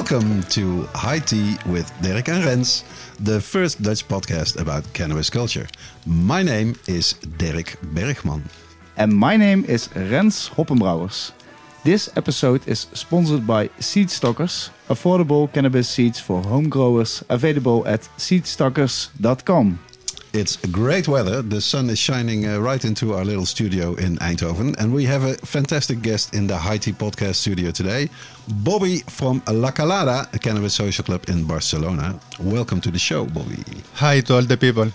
Welcome to High Tea with Dirk and Rens, the first Dutch podcast about cannabis culture. My name is Dirk Bergman. And my name is Rens Hoppenbrouwers. This episode is sponsored by Seedstockers, affordable cannabis seeds for home growers, available at seedstockers.com. It's great weather. The sun is shining uh, right into our little studio in Eindhoven. And we have a fantastic guest in the High Tea podcast studio today Bobby from La Kalada, a cannabis social club in Barcelona. Welcome to the show, Bobby. Hi to all the people.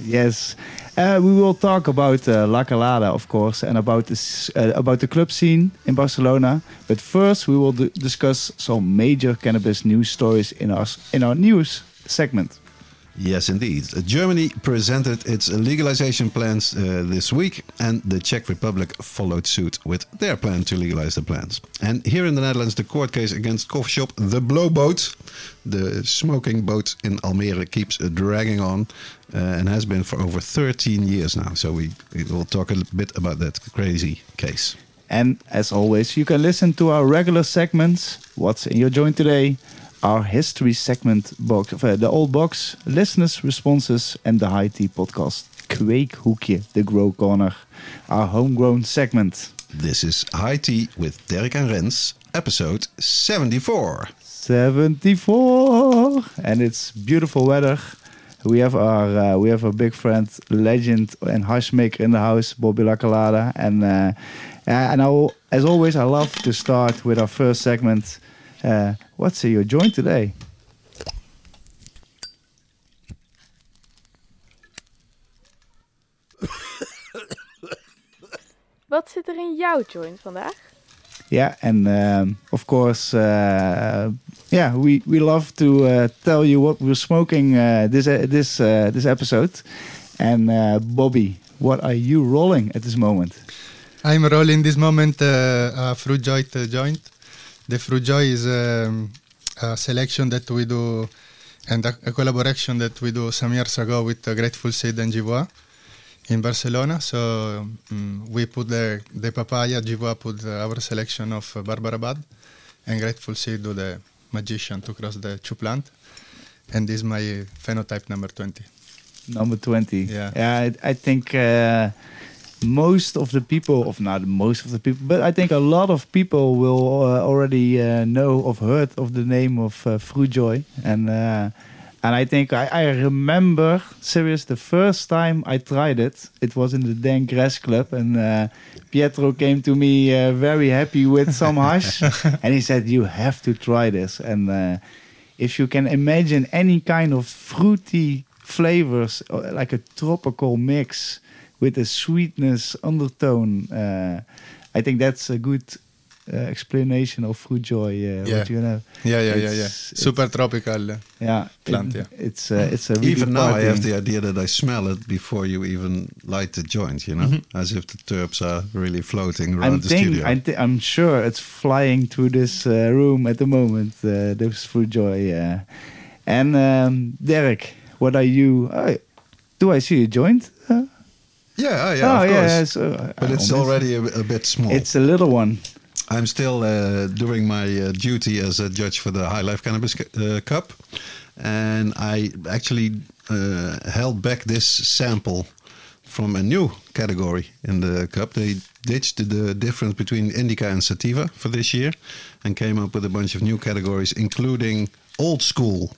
Yes, uh, we will talk about uh, La Kalada, of course, and about this, uh, about the club scene in Barcelona. But first, we will discuss some major cannabis news stories in our in our news segment. Yes, indeed. Germany presented its legalization plans uh, this week, and the Czech Republic followed suit with their plan to legalize the plants. And here in the Netherlands, the court case against coffee shop The Blowboot, the smoking boat in Almere, keeps dragging on uh, and has been for over 13 years now. So we, we will talk a bit about that crazy case. And as always, you can listen to our regular segments What's in Your Joint Today? Our history segment box, of, uh, the old box, listeners' responses, and the high tea podcast. Kweekhoekje, the Grow Corner, our homegrown segment. This is High Tea with Dirk and Rens, episode 74. 74, and it's beautiful weather. We have our uh, we have a big friend, legend and hash maker in the house, Bobby La Kalada, and uh, and I, as always, I love to start with our first segment uh, what's your joint today? Wat zit er in jouw joint vandaag? Yeah, and um, of course, uh, yeah, we, we love to uh, tell you what we're smoking uh, this uh, this uh, this episode. And uh, Bobby, what are you rolling at this moment? I'm rolling this moment a fruit joint joint the Fruit Joy is um, a selection that we do and a, a, collaboration that we do some years ago with uh, Grateful Seed and Jivois in Barcelona. So um, we put the, the papaya, Jivois put our selection of uh, Barbara Bud, and Grateful Seed do the magician to cross the two plant. And this is my phenotype number 20. Number 20. Yeah. Yeah, I, I think. Uh, most of the people, of not most of the people, but I think a lot of people will uh, already uh, know or heard of the name of uh, Frujoy, and uh, and I think I, I remember serious the first time I tried it. It was in the Dan Grass Club, and uh, Pietro came to me uh, very happy with some hash, and he said, "You have to try this." And uh, if you can imagine any kind of fruity flavors, like a tropical mix with a sweetness undertone. Uh, I think that's a good uh, explanation of fruit joy. Uh, yeah. What you know. Yeah, yeah, yeah, yeah. Super tropical. Uh, yeah, plant. It, yeah. It's uh, it's a really even now I have the idea that I smell it before you even light the joint. You know, mm -hmm. as if the terps are really floating around I'm the think, studio. I'm, I'm sure it's flying through this uh, room at the moment. Uh, this fruit joy. Yeah. And um, Dirk, what are you? do I see a joint? Yeah, oh, yeah, oh, of yeah, course. uh, but it's already a, a, bit small. It's a little one. I'm still uh, doing my uh, duty as a judge for the High Life Cannabis uh, Cup, and I actually uh, held back this sample from a new category in the cup. They ditched the difference between indica and sativa for this year, and came up with a bunch of new categories, including old school.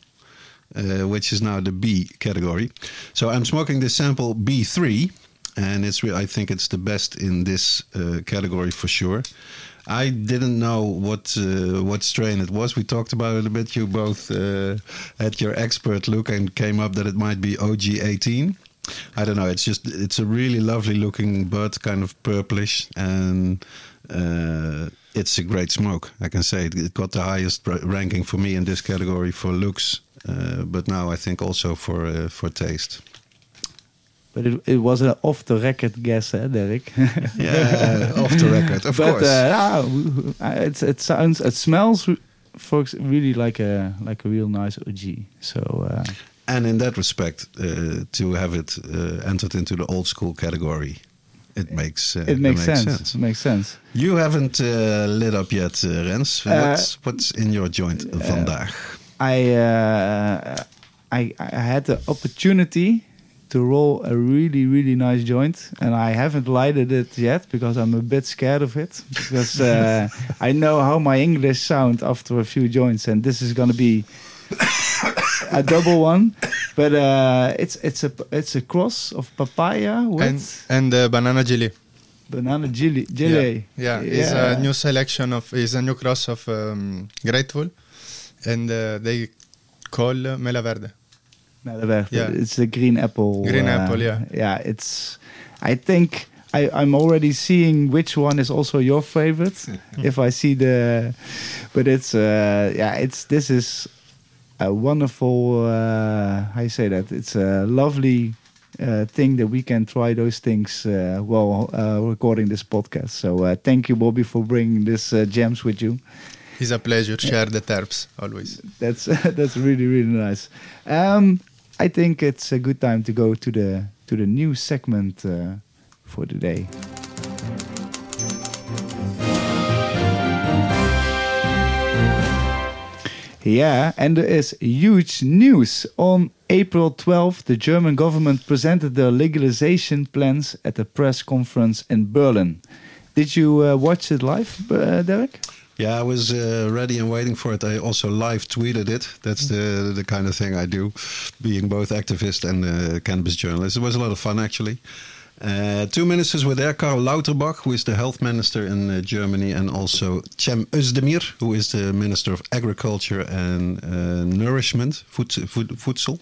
Uh, which is now the B category. So I'm smoking this sample B3, and it's I think it's the best in this uh, category for sure. I didn't know what uh, what strain it was. We talked about it a bit. You both uh, had your expert look and came up that it might be OG18. I don't know. It's just it's a really lovely looking bud, kind of purplish, and uh, it's a great smoke. I can say it, it got the highest ranking for me in this category for looks, uh, but now I think also for uh, for taste. But it, it was an off the record guess, eh, Dirk? Yeah, off the record, of but course. Uh, ah, uh, it's, it sounds, it smells, folks, really like a like a real nice OG. So uh, and in that respect, uh, to have it uh, entered into the old school category, it makes uh, it makes, sense. It makes sense. You haven't uh, lit up yet, uh, Rens. What's, what's in your joint vandaag? I, uh, I I had the opportunity to roll a really really nice joint, and I haven't lighted it yet because I'm a bit scared of it because uh, I know how my English sound after a few joints, and this is gonna be a double one. But uh, it's it's a it's a cross of papaya with and and uh, banana jelly. banana jelly. jelly. Yeah, yeah, it's a new selection of is a new cross of um, Grateful, and uh, they call uh, Mela Verde. Yeah. It's a green apple. Green uh, apple, yeah. Yeah, it's. I think I, I'm already seeing which one is also your favorite. if I see the, but it's uh yeah it's this is a wonderful uh, how you say that it's a lovely uh, thing that we can try those things uh, while uh, recording this podcast. So uh, thank you, Bobby, for bringing this uh, gems with you. It's a pleasure. To share the terps always. That's that's really really nice. Um, I think it's a good time to go to the to the new segment uh, for the day. Yeah, and there is huge news. On April 12th, the German government presented their legalization plans at a press conference in Berlin. Did you uh, watch it live, uh, Dirk? Yeah, I was uh, ready and waiting for it. I also live tweeted it. That's the the kind of thing I do, being both activist and uh, cannabis journalist. It was a lot of fun actually. Uh, two ministers were there: Karl Lauterbach, who is the health minister in uh, Germany, and also Cem Özdemir, who is the minister of agriculture and uh, nourishment, food, food.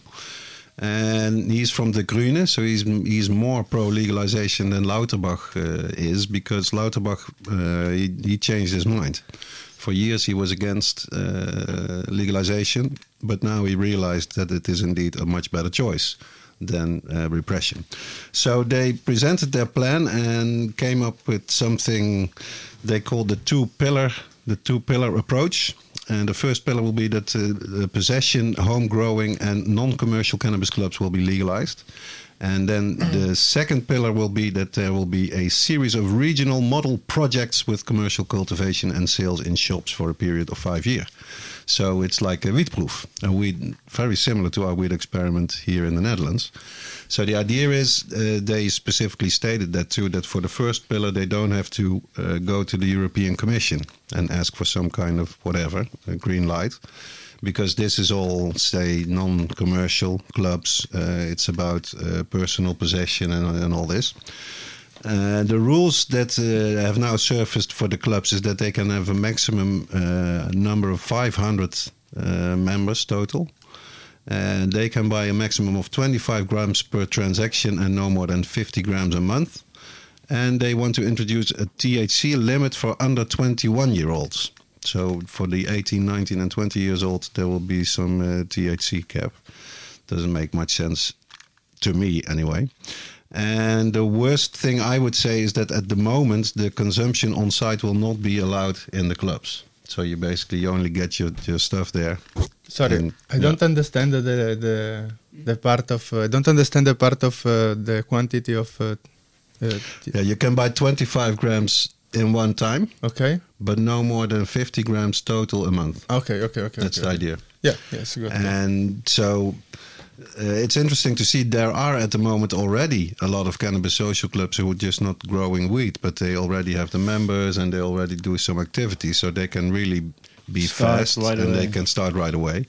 And he's from the Grüne, so he's he's more pro legalization than Lauterbach uh, is because Lauterbach uh, he, he changed his mind. For years he was against uh, legalization, but now he realized that it is indeed a much better choice than uh, repression. So they presented their plan and came up with something they called the two pillar the two pillar approach. And the first pillar will be that uh, the possession, home growing, and non commercial cannabis clubs will be legalized. And then the second pillar will be that there will be a series of regional model projects with commercial cultivation and sales in shops for a period of five years. So it's like a wietproef, a weed very similar to our weed experiment here in the Netherlands. So the idea is uh, they specifically stated that too that for the first pillar they don't have to uh, go to the European Commission and ask for some kind of whatever green light because this is all say non-commercial clubs uh, it's about uh, personal possession and, and all this uh, the rules that uh, have now surfaced for the clubs is that they can have a maximum uh, number of 500 uh, members total. And they can buy a maximum of 25 grams per transaction and no more than 50 grams a month. And they want to introduce a THC limit for under 21 year olds. So for the 18, 19, and 20 years old, there will be some uh, THC cap. Doesn't make much sense to me, anyway. And the worst thing I would say is that at the moment, the consumption on site will not be allowed in the clubs. So you basically only get your, your stuff there. Sorry, And- I don't understand the the the part of uh, I don't understand the part of uh, the quantity of. Uh, uh, Yeah, you can buy 25 grams in one time, okay, but no more than 50 grams total a month. okay, okay, okay. That's okay, the okay. idea. Yeah, yes, good. And so uh, it's interesting to see there are at the moment already a lot of cannabis social clubs who are just not growing weed, but they already have the members and they already do some activities, so they can really be Start fast right and away. they can start right away.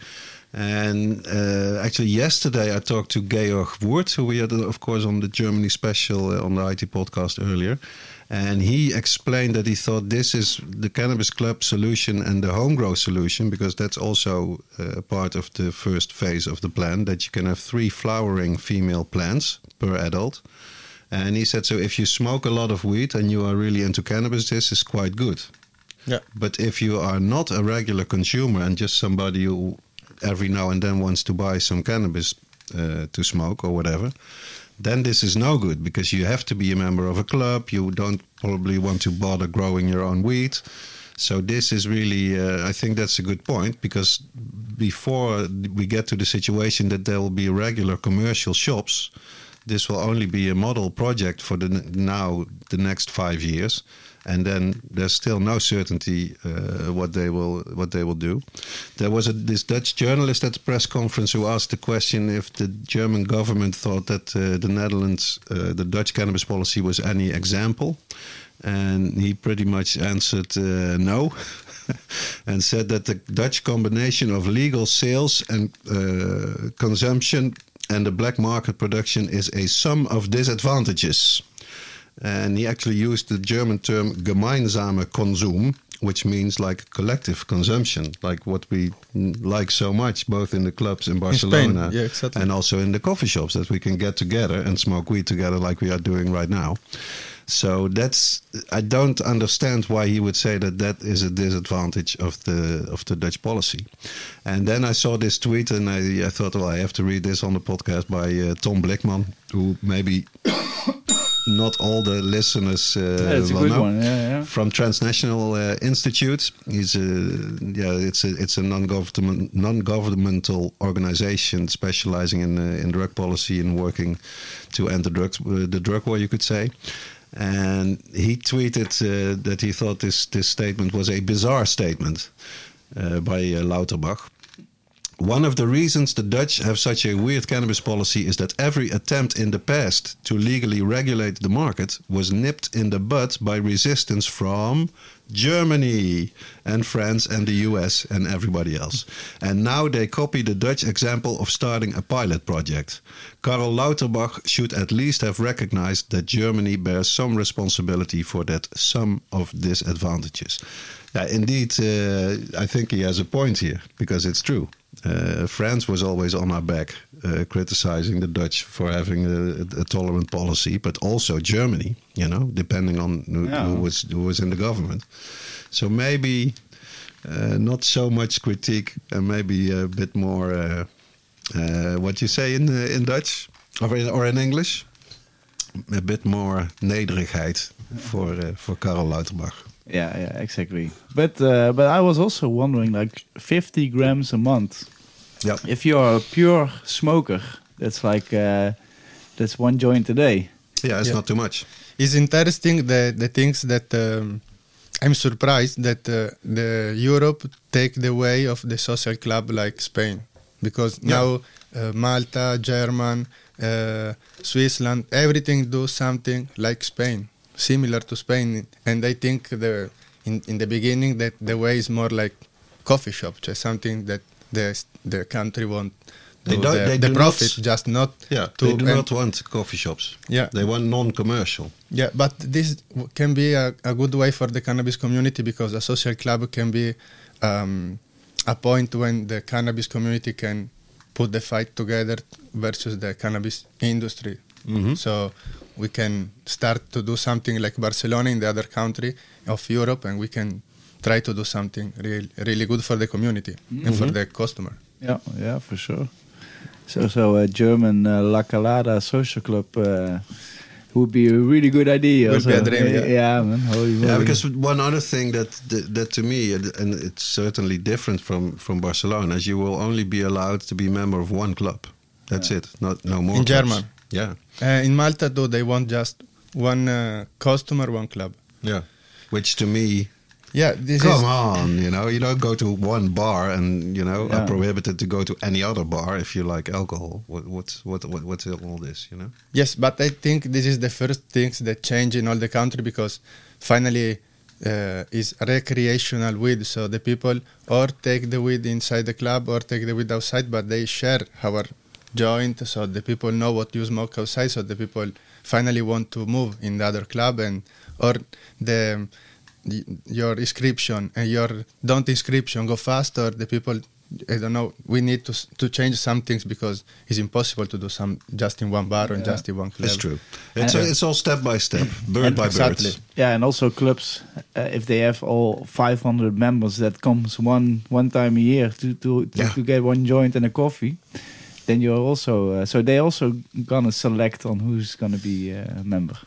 And uh, actually, yesterday I talked to Georg Wurth, who we had, of course, on the Germany special uh, on the High Tea podcast earlier. And he explained that he thought this is the cannabis club solution and the home grow solution, because that's also uh, part of the first phase of the plan that you can have three flowering female plants per adult. And he said, so if you smoke a lot of weed and you are really into cannabis, this is quite good. Yeah. But if you are not a regular consumer and just somebody who every now and then wants to buy some cannabis uh, to smoke or whatever, then this is no good because you have to be a member of a club. You don't probably want to bother growing your own weed. So this is really, uh, I think that's a good point because before we get to the situation that there will be regular commercial shops, this will only be a model project for the now the next five years, and then there's still no certainty uh, what they will what they will do. There was a, this Dutch journalist at the press conference who asked the question if the German government thought that uh, the Netherlands, uh, the Dutch cannabis policy was any example, and he pretty much answered uh, no. and said that the Dutch combination of legal sales and uh, consumption and the black market production is a sum of disadvantages. And he actually used the German term gemeinsame Konsum, which means like collective consumption, like what we like so much, both in the clubs in Barcelona in yeah, exactly. and also in the coffee shops, that we can get together and smoke weed together like we are doing right now. So that's I don't understand why he would say that that is a disadvantage of the of the Dutch policy. And then I saw this tweet and I, I thought, well, I have to read this on the podcast by uh, Tom Blickman, who maybe not all the listeners uh, Yeah, it's a will good know one. Yeah, yeah. from Transnational uh, Institute. He's a yeah, it's a it's a non-government non-governmental organization specializing in uh, in drug policy and working to end the drugs uh, the drug war, you could say. And he tweeted uh, that he thought this this statement was a bizarre statement uh, by uh, Lauterbach. One of the reasons the Dutch have such a weird cannabis policy is that every attempt in the past to legally regulate the market was nipped in the bud by resistance from Germany and France and the US and everybody else. And now they copy the Dutch example of starting a pilot project. Karl Lauterbach should at least have recognized that Germany bears some responsibility for that sum of disadvantages. Yeah, indeed, uh, I think he has a point here because it's true. Uh, France was always on our back, uh, criticizing the Dutch for having a, a, tolerant policy, but also Germany. You know, depending on who, Yeah. who was who was in the government. So maybe uh, not so much critique, and maybe a bit more uh, uh, what you say in uh, in Dutch or in, or in English. A bit more nederigheid for uh, for Karel Lauterbach. Yeah, yeah, exactly. But uh, but I was also wondering, like, 50 grams a month. Yeah. If you're a pure smoker, that's like uh, that's one joint a day. Yeah, it's Yeah. not too much. It's interesting the the things that um, I'm surprised that uh, the Europe take the way of the social club like Spain because Yeah. now uh, Malta, German, uh, Switzerland, everything do something like Spain, similar to Spain, and I think the in, in the beginning that the way is more like coffee shop, just something that the the country want. They don't- the, they the do profit, not- just not Yeah, to they do not want coffee shops. Yeah. They want non-commercial. Yeah, but this can be a, a good way for the cannabis community because a social club can be um, a point when the cannabis community can put the fight together versus the cannabis industry. Mhm. So we can start to do something like Barcelona in the other country of Europe, and we can try to do something real, really good for the community and for the customer. Yeah, yeah, for sure. So, so a German uh, La Kalada social club uh, would be a really good idea. Would be a dream, yeah. man. Holy Yeah, because one other thing that that, that to me, and and it's certainly different from from Barcelona, is you will only be allowed to be member of one club. That's it. Not no more. In clubs. German? Yeah, Uh, in Malta, though, they want just one uh, customer, one club. yeah. Which to me, Yeah, this come is on, you know, you don't go to one bar and you know Yeah. are prohibited to go to any other bar if you like alcohol. What what's what, what what's all this? You know. Yes, but I think this is the first things that change in all the country because finally uh, is recreational weed. So the people or take the weed inside the club or take the weed outside, but they share our joint. So the people know what you smoke outside. So the people finally want to move in the other club and or the the- your inscription and your don't inscription go faster. the people I don't know. We need to to change some things because it's impossible to do some just in one bar or Yeah. just in one club. It's true. It's, And- it's all step by step, bird And by exactly. bird. Yeah, and also clubs, uh, if they have all 500 members, that comes one one time a year to to, to, Yeah. to get one joint and a coffee. Then you're also uh, so they also gonna select on who's gonna be uh, a member.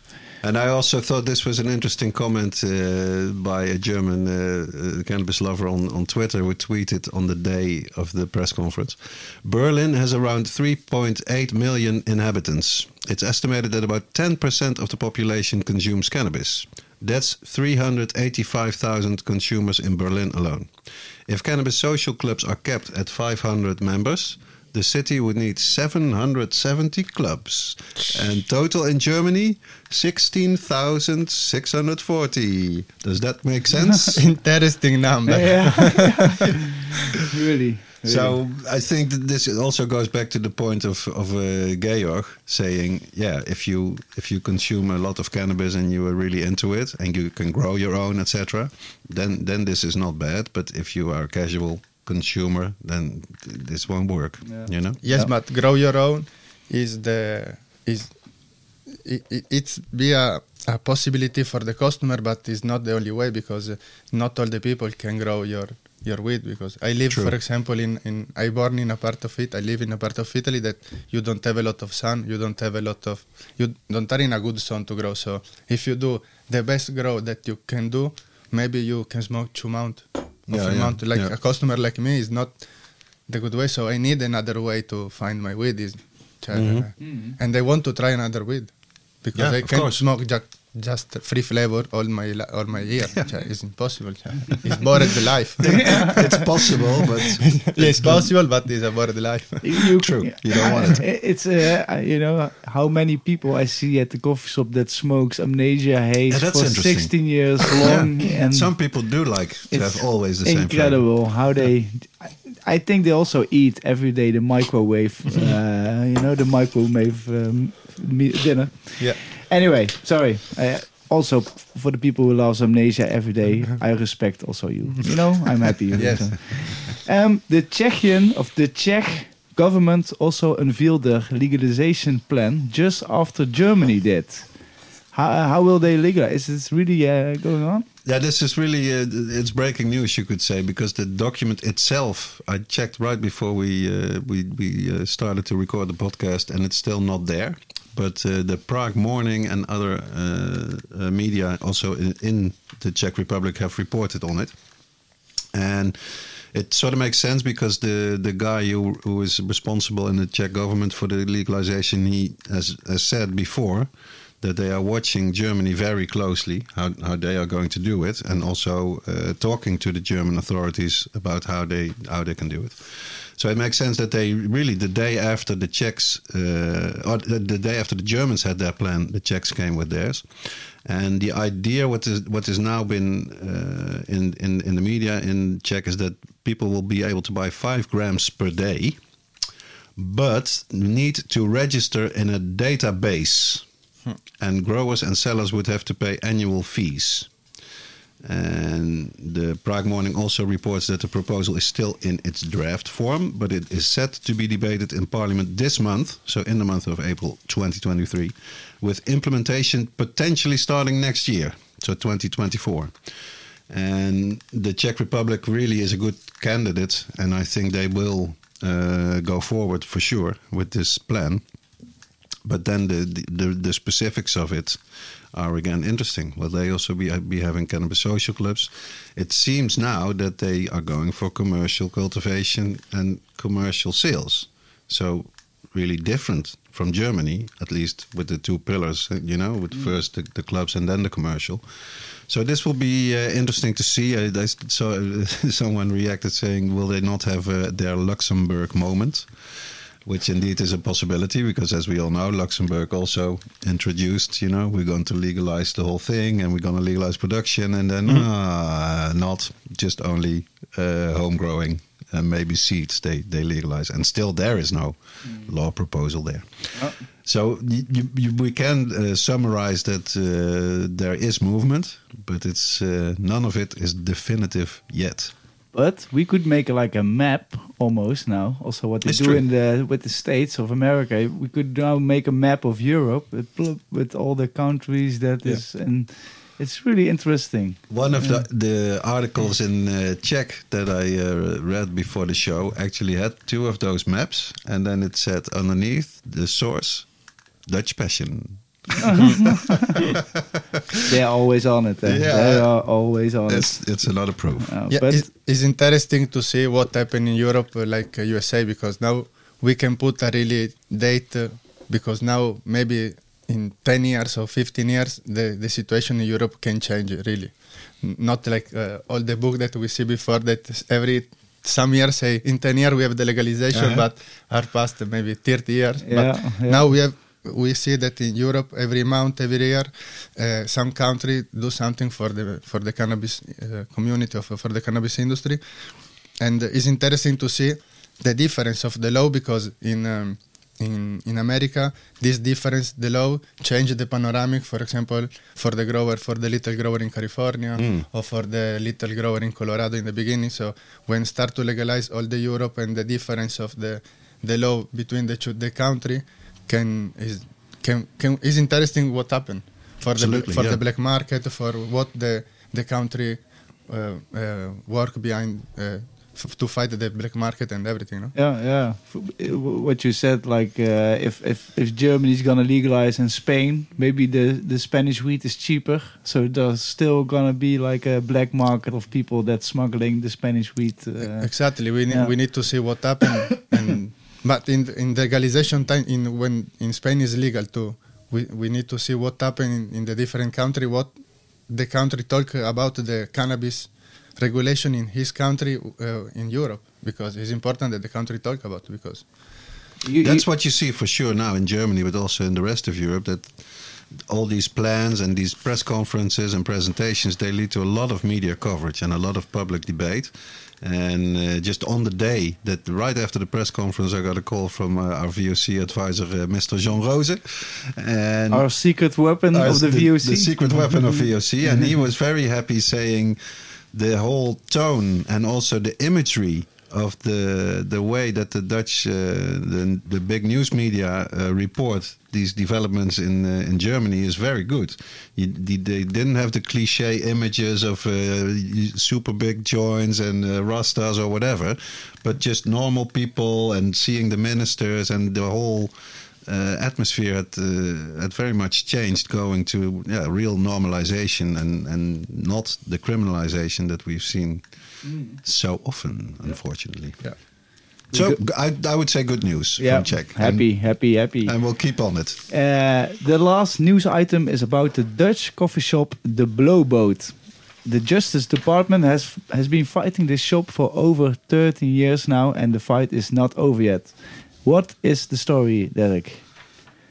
And I also thought this was an interesting comment uh, by a German uh, uh, cannabis lover on, on Twitter who tweeted on the day of the press conference. Berlin has around 3.8 million inhabitants. It's estimated that about 10% of the population consumes cannabis. That's 385,000 consumers in Berlin alone. If cannabis social clubs are kept at 500 members, the city would need 770 clubs. And total in Germany, 16,640. Does that make sense? Interesting number. Yeah, really. So I think that this also goes back to the point of of uh, Georg saying, yeah, if you if you consume a lot of cannabis and you are really into it and you can grow your own, etc., then then this is not bad. But if you are casual consumer, then this won't work. Yeah. You know? Yes, Yeah. but grow your own is the is it, it- it's be a, a possibility for the customer, but it's not the only way because uh, not all the people can grow your your weed. Because I live, True. for example, in in I born in a part of it. I live in a part of Italy that you don't have a lot of sun, you don't have a lot of you don't are in a good sun to grow. So if you do the best grow that you can do, maybe you can smoke two mount. Of Yeah, a yeah, mount. Like yeah. a customer like me is not the good way. So I need another way to find my weed. Is Mhm. and I want to try another weed because I can't course. smoke ju- just free flavor all my all my year. it's impossible. it's bored the life. it's possible, but yeah, it's possible, but it's a bored life. You, True. You don't want it. It's uh, you know how many people I see at the coffee shop that smokes amnesia haze Yeah, for 16 years long, and some people do like to have always the same. flavor. incredible how they. I, I think they also eat every day the microwave, uh, you know, the microwave um, dinner. Yeah. Anyway, sorry. Uh, also, for the people who loves amnesia every day, I respect also you. You know, I'm happy. Yes. Um, the Czechian of the Czech government also unveiled their legalization plan just after Germany did. How, how will they legalize? Is this really uh, going on? Yeah, this is really uh, it's breaking news, you could say, because the document itself I checked right before we uh, we we uh, started to record the podcast, and it's still not there. But uh, the Prague Morning and other uh, uh, media also in, in the Czech Republic have reported on it, and it sort of makes sense because the the guy who who is responsible in the Czech government for the legalization, he has, has said before that they are watching Germany very closely, how, how they are going to do it, and also uh, talking to the German authorities about how they how they can do it. So it makes sense that they really the day after the Czechs, uh, or the, day after the Germans had their plan, the Czechs came with theirs, and the idea what is what has now been uh, in in in the media in Czech is that people will be able to buy five grams per day, but need to register in a database. And growers and sellers would have to pay annual fees. And the Prague Morning also reports that the proposal is still in its draft form, but it is set to be debated in Parliament this month, so in the month of April 2023, with implementation potentially starting next year, so 2024. And the Czech Republic really is a good candidate, and I think they will uh, go forward for sure with this plan but then the, the the specifics of it are again interesting. Will they also be be having cannabis social clubs? It seems now that they are going for commercial cultivation and commercial sales. So really different from Germany, at least with the two pillars. uh, You know, with first the, the clubs and then the commercial. So this will be uh, interesting to see. I, I saw someone reacted saying, "Will they not have uh, their Luxembourg moment?" Which indeed is a possibility because as we all know luxembourg also introduced you know we're going to legalize the whole thing and we're going to legalize production and then uh, not just only uh, home growing and maybe seeds they, they legalize and still there is no law proposal there. So you, you, you, we can uh, summarize that uh, there is movement but it's uh, none of it is definitive yet But we could make like a map almost now. Also, what they It's do true. in the with the states of America, we could now make a map of Europe with, with all the countries that is, Yeah. and it's really interesting. One of the, the articles in uh, Czech that I uh, read before the show actually had two of those maps, and then it said underneath the source, Dutch Passion. They're always on it. eh? Yeah. They are always on It's, it's another proof. it. Uh, Yeah, but it's, it's interesting to see what happened in Europe, uh, like uh, USA, because now we can put a really date, uh, because now maybe in 10 years or 15 years, the, the situation in Europe can change really. Not like uh, all the book that we see before that every some years say in 10 years we have the legalization, Uh-huh. but are past maybe 30 years. Yeah, but yeah. now we have we see that in Europe every month, every year, uh, some country do something for the for the cannabis uh, community of for the cannabis industry, and it's interesting to see the difference of the law because in um, in in America this difference the law changed the panoramic. For example, for the grower, for the little grower in California, or for the little grower in Colorado in the beginning. So when start to legalize all the Europe and the difference of the the law between the two the country can is can, can is interesting what happened for Absolutely, the for yeah. the black market for what the the country uh, uh, work behind uh, f- to fight the black market and everything. No? Yeah, yeah. F- w- What you said, like uh, if if if Germany's gonna legalize in Spain, maybe the the Spanish wheat is cheaper, so there's still gonna be like a black market of people that's smuggling the Spanish wheat. Uh, exactly. We need yeah. we need to see what happened. and but in in the legalization time, in when in Spain is legal too, we we need to see what happened in, in the different country. What the country talk about the cannabis regulation in his country uh, in Europe because it's important that the country talk about because you- That's you- what you see for sure now in Germany, but also in the rest of Europe. That all these plans and these press conferences and presentations they lead to a lot of media coverage and a lot of public debate. And uh, just on the day that right after the press conference, I got a call from uh, our VOC advisor, uh, Mr. Jean Rose, and our secret weapon uh, of the, VOC. the secret weapon of VOC, and he was very happy saying the whole tone and also the imagery of the the way that the Dutch uh, the the big news media uh, report these developments in uh, in Germany is very good. You, they, didn't have the cliche images of uh, super big joints and uh, rastas or whatever, but just normal people and seeing the ministers and the whole uh, atmosphere had had very much changed, going to yeah, real normalization and and not the criminalization that we've seen so often, unfortunately. Yeah. So I, I would say good news yeah, from Czech. happy, happy, happy. and, and we'll keep on it. Uh, the last news item is about the Dutch coffee shop, the Blowboot. The Justice Department has has been fighting this shop for over 13 years now, and the fight is not over yet. What is the story, Dirk?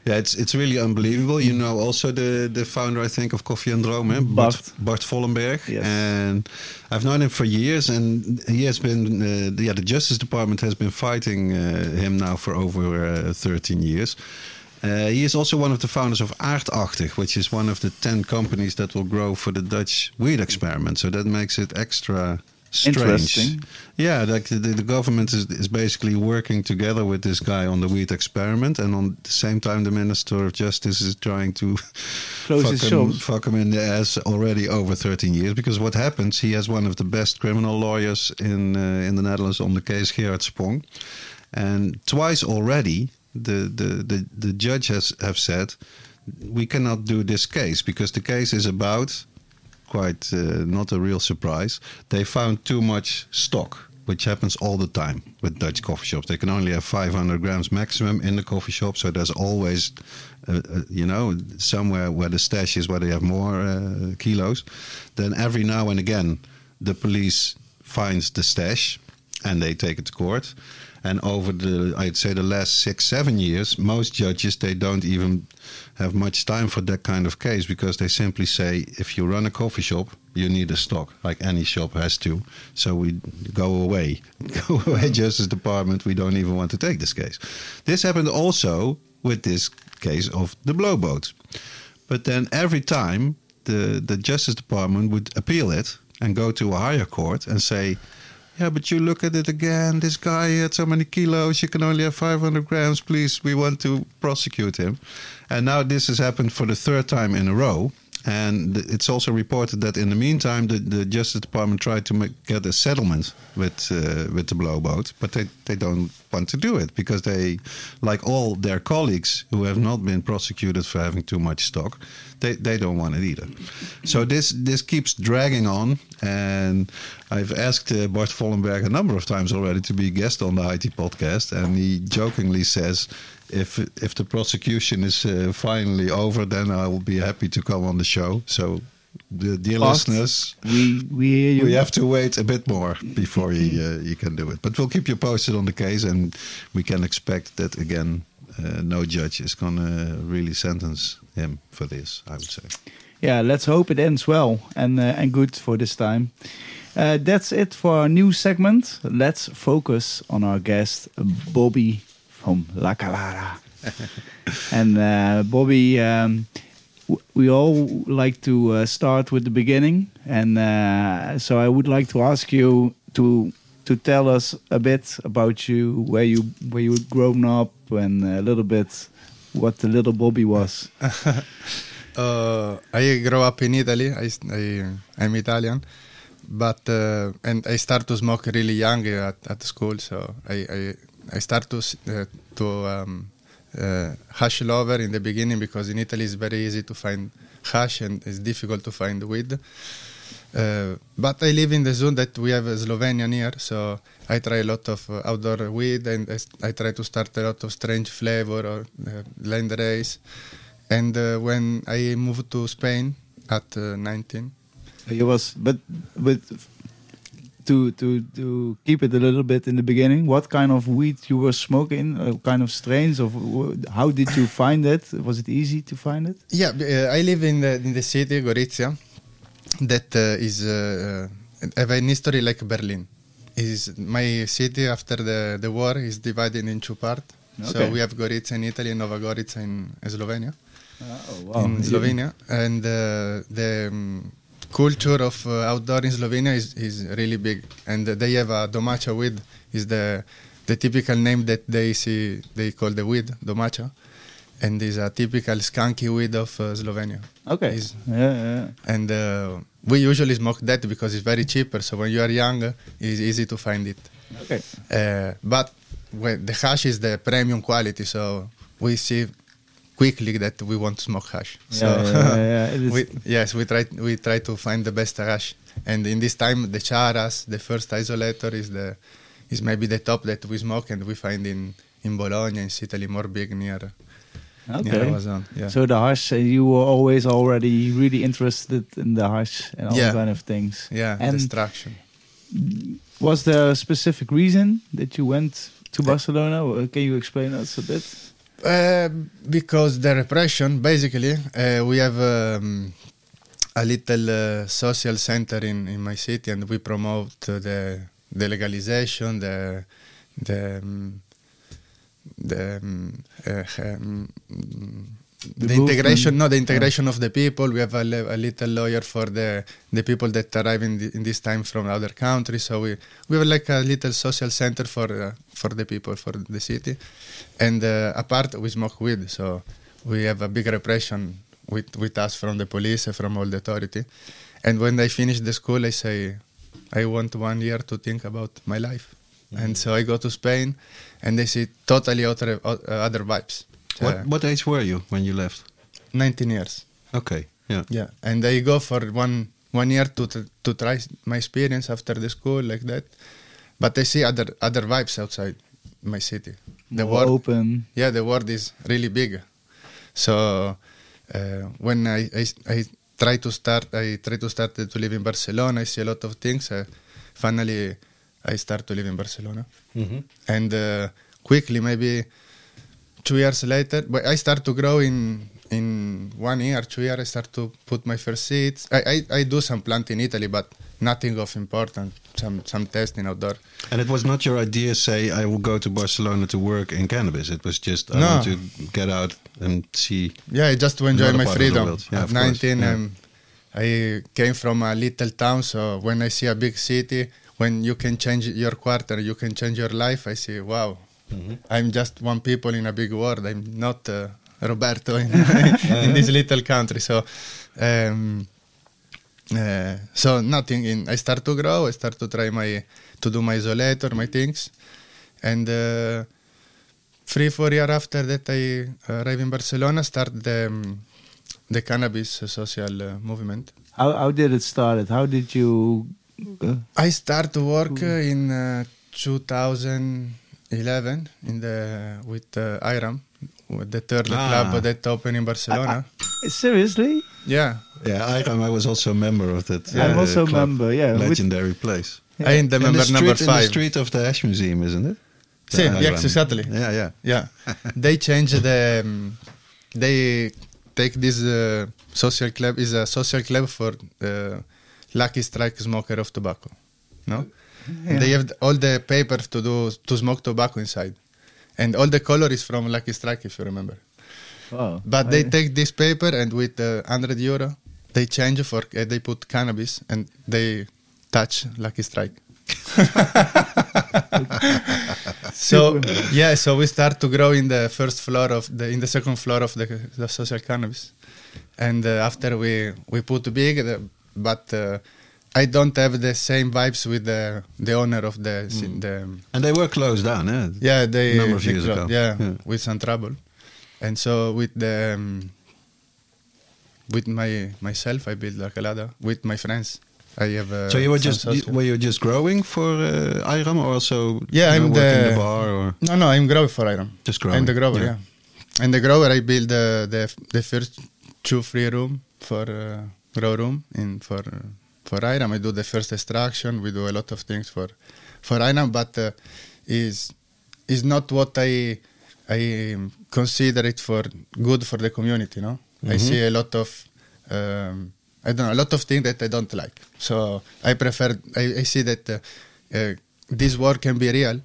Yeah, it's it's really unbelievable. You know, also the the founder, I think, of Coffee and Drome, eh? Bart Bart. Vollenberg, Yes. and I've known him for years, and he has been, uh, the- yeah, the Justice Department has been fighting uh, him now for over uh, 13 years. Uh, he is also one of the founders of Aardachtig, which is one of the 10 companies that will grow for the Dutch weed experiment. So that makes it extra strange. Yeah, like the, the government is, is basically working together with this guy on the weed experiment, and on the same time, the Minister of Justice is trying to Close fuck, his him, shops. fuck him in the ass already over 13 years. Because what happens, he has one of the best criminal lawyers in uh, in the Netherlands on the case, Gerard Spong, and twice already the the the, the judge has have said we cannot do this case because the case is about quite uh, not a real surprise. They found too much stock, which happens all the time with Dutch coffee shops. They can only have 500 grams maximum in the coffee shop, so there's always, uh, uh, you know, somewhere where the stash is where they have more uh, kilos. Then every now and again, the police finds the stash and they take it to court. And over the, I'd say the last six, seven years, most judges they don't even have much time for that kind of case because they simply say, if you run a coffee shop, you need a stock, like any shop has to. So we go away, go away, mm-hmm. Justice Department. We don't even want to take this case. This happened also with this case of the blowboat. But then every time the the Justice Department would appeal it and go to a higher court and say, yeah, but you look at it again. This guy had so many kilos. You can only have 500 grams. Please, we want to prosecute him. And now this has happened for the third time in a row. And it's also reported that in the meantime, the, the Justice Department tried to make, get a settlement with uh, with the blowboat, but they, they don't want to do it because they, like all their colleagues who have not been prosecuted for having too much stock, they, they don't want it either. So this this keeps dragging on, and I've asked uh, Bart Vollenberg a number of times already to be a guest on the High Tea podcast, and he jokingly says if if the prosecution is uh, finally over, then I will be happy to come on the show. So, the dear But listeners, We we hear you. we have to wait a bit more before he uh, he can do it. But we'll keep you posted on the case, and we can expect that again. Uh, no judge is gonna really sentence him for this. I would say. Yeah, let's hope it ends well and uh, and good for this time. Uh, that's it for our new segment. Let's focus on our guest Bobby from La Kalada. and uh, Bobby, um, we all like to uh, start with the beginning, and uh, so I would like to ask you to to tell us a bit about you, where you where you grown up, and a little bit what the little Bobby was. Uh, I grew up in Italy. I, I I'm Italian, but uh, and I start to smoke really young at, at school. So I I, I start to uh, to um, uh, hash lover in the beginning because in Italy it's very easy to find hash and it's difficult to find weed. Uh, but I live in the zone that we have a Slovenia here, so I try a lot of uh, outdoor weed and I try to start a lot of strange flavor or uh, land. And uh, when I moved to Spain at uh, 19, It was, but but to to to keep it a little bit in the beginning. What kind of weed you were smoking? Uh, kind of strains of how did you find it? Was it easy to find it? yeah, uh, I live in the in the city Gorizia, that uh, is uh, uh, have an history like Berlin. Is my city after the the war is divided in two parts. Okay. So we have Gorizia in Italy and Nova Gorica in Slovenia. Oh wow. in Slovenia, and uh, the um, culture of uh, outdoor in Slovenia is, is really big, and they have a domacha weed is the the typical name that they see they call the weed domacha, and is a typical skunky weed of uh, Slovenia. Okay. Is- Yeah, yeah. and uh, we usually smoke that because it's very cheaper. So when you are young, it's easy to find it. Okay. Uh, but when the hash is the premium quality, so we see quickly that we want to smoke hash. So Yeah, yeah, yeah, we, yes, we try we try to find the best hash, and in this time the charas, the first isolator, is the is maybe the top that we smoke, and we find in in Bologna, in Italy, more big near near Okay. Amazon. Yeah. So the hash, uh, you were always already really interested in the hash and all Yeah. kind of things. yeah, And distraction. was there a specific reason that you went to Barcelona? Or Can you explain us a bit? Uh, because the repression, basically, uh, we have um, a little uh, social center in, in my city, and we promote the the legalization, the the um, the um, uh, um, The the, integration, no, the integration of the people. We have a, a little lawyer for the the people that arrive in, the, in this time from other countries. So we we have like a little social center for uh, for the people for the city, and uh, apart we smoke weed. So we have a big repression with with us from the police and from all the authority. And when I finish the school, I say I want one year to think about my life. And so I go to Spain, and they see totally other uh, other vibes. What what age were you when you left? 19 years. Okay, yeah. Yeah, and I go for one one year to to try my experience after the school like that. But I see other other vibes outside my city. The More world, open. yeah, the world is really big. So uh, when I, I I try to start, I try to start to live in Barcelona. I see a lot of things. Uh, finally, I start to live in Barcelona, Mm-hmm. and uh, quickly, maybe two years later, but I start to grow in in one year, two years. I start to put my first seeds. I, I, I do some plant in Italy, but nothing of important. Some some testing outdoor. And it was not your idea, say, I will go to Barcelona to work in cannabis. It was just, I No. want to get out and see. Yeah, just to enjoy my part of the freedom. Yeah, At 19, yeah. um, I came from a little town, so when I see a big city when you can change your quarter, you can change your life. I say, wow, Mm-hmm. I'm just one people in a big world. I'm not uh, Roberto in, in, this little country. So, um, uh, so nothing. In, I start to grow. I start to try my to do my isolator, my things, and uh, three four year after that, I arrive in Barcelona. Start the um, the cannabis social uh, movement. How, how did it start? How did you? Uh, I start to work uh, in 2000. 11 in the with uh, Iram, with the third ah. club that opened in Barcelona. I, I, seriously? Yeah. Yeah, Iram, I was also a member of that. Yeah. Uh, I'm also a member, yeah. Legendary with, place. Yeah. I am the member the street, number five. the street of the Hash Museum, isn't it? Yeah, exactly. Yeah, yeah. Yeah. they changed the. Um, they take this uh, social club, is a social club for uh, lucky strike smoker of tobacco. No? Yeah. they have all the paper to do to smoke tobacco inside, and all the color is from Lucky Strike, if you remember. Wow. But they take this paper and with uh, 100 euro, they change for uh, they put cannabis and they touch Lucky Strike. so yeah, so we start to grow in the first floor of the in the second floor of the, the social cannabis, and uh, after we we put big, the, but uh, I don't have the same vibes with the the owner of the the And they were closed down, eh? yeah, they A number of they years ago. Yeah, Yeah. with some trouble, and so with the um, with my myself, I built La Kalada with my friends. I have. Uh, So you were just social- were you just growing for uh, Iram or also Yeah, you I'm working the- the bar or no, no, I'm grower for Iram. just growing? I'm the grower, Yeah. yeah. And the grower, I built the the, the first two free room for uh, grow room in for for Iram. I do the first extraction. We do a lot of things for for Iram, but uh, is is not what I I consider it for good for the community. No, I see a lot of. Um, I don't know a lot of things that I don't like. So I prefer. I, I see that uh, uh, this work can be real.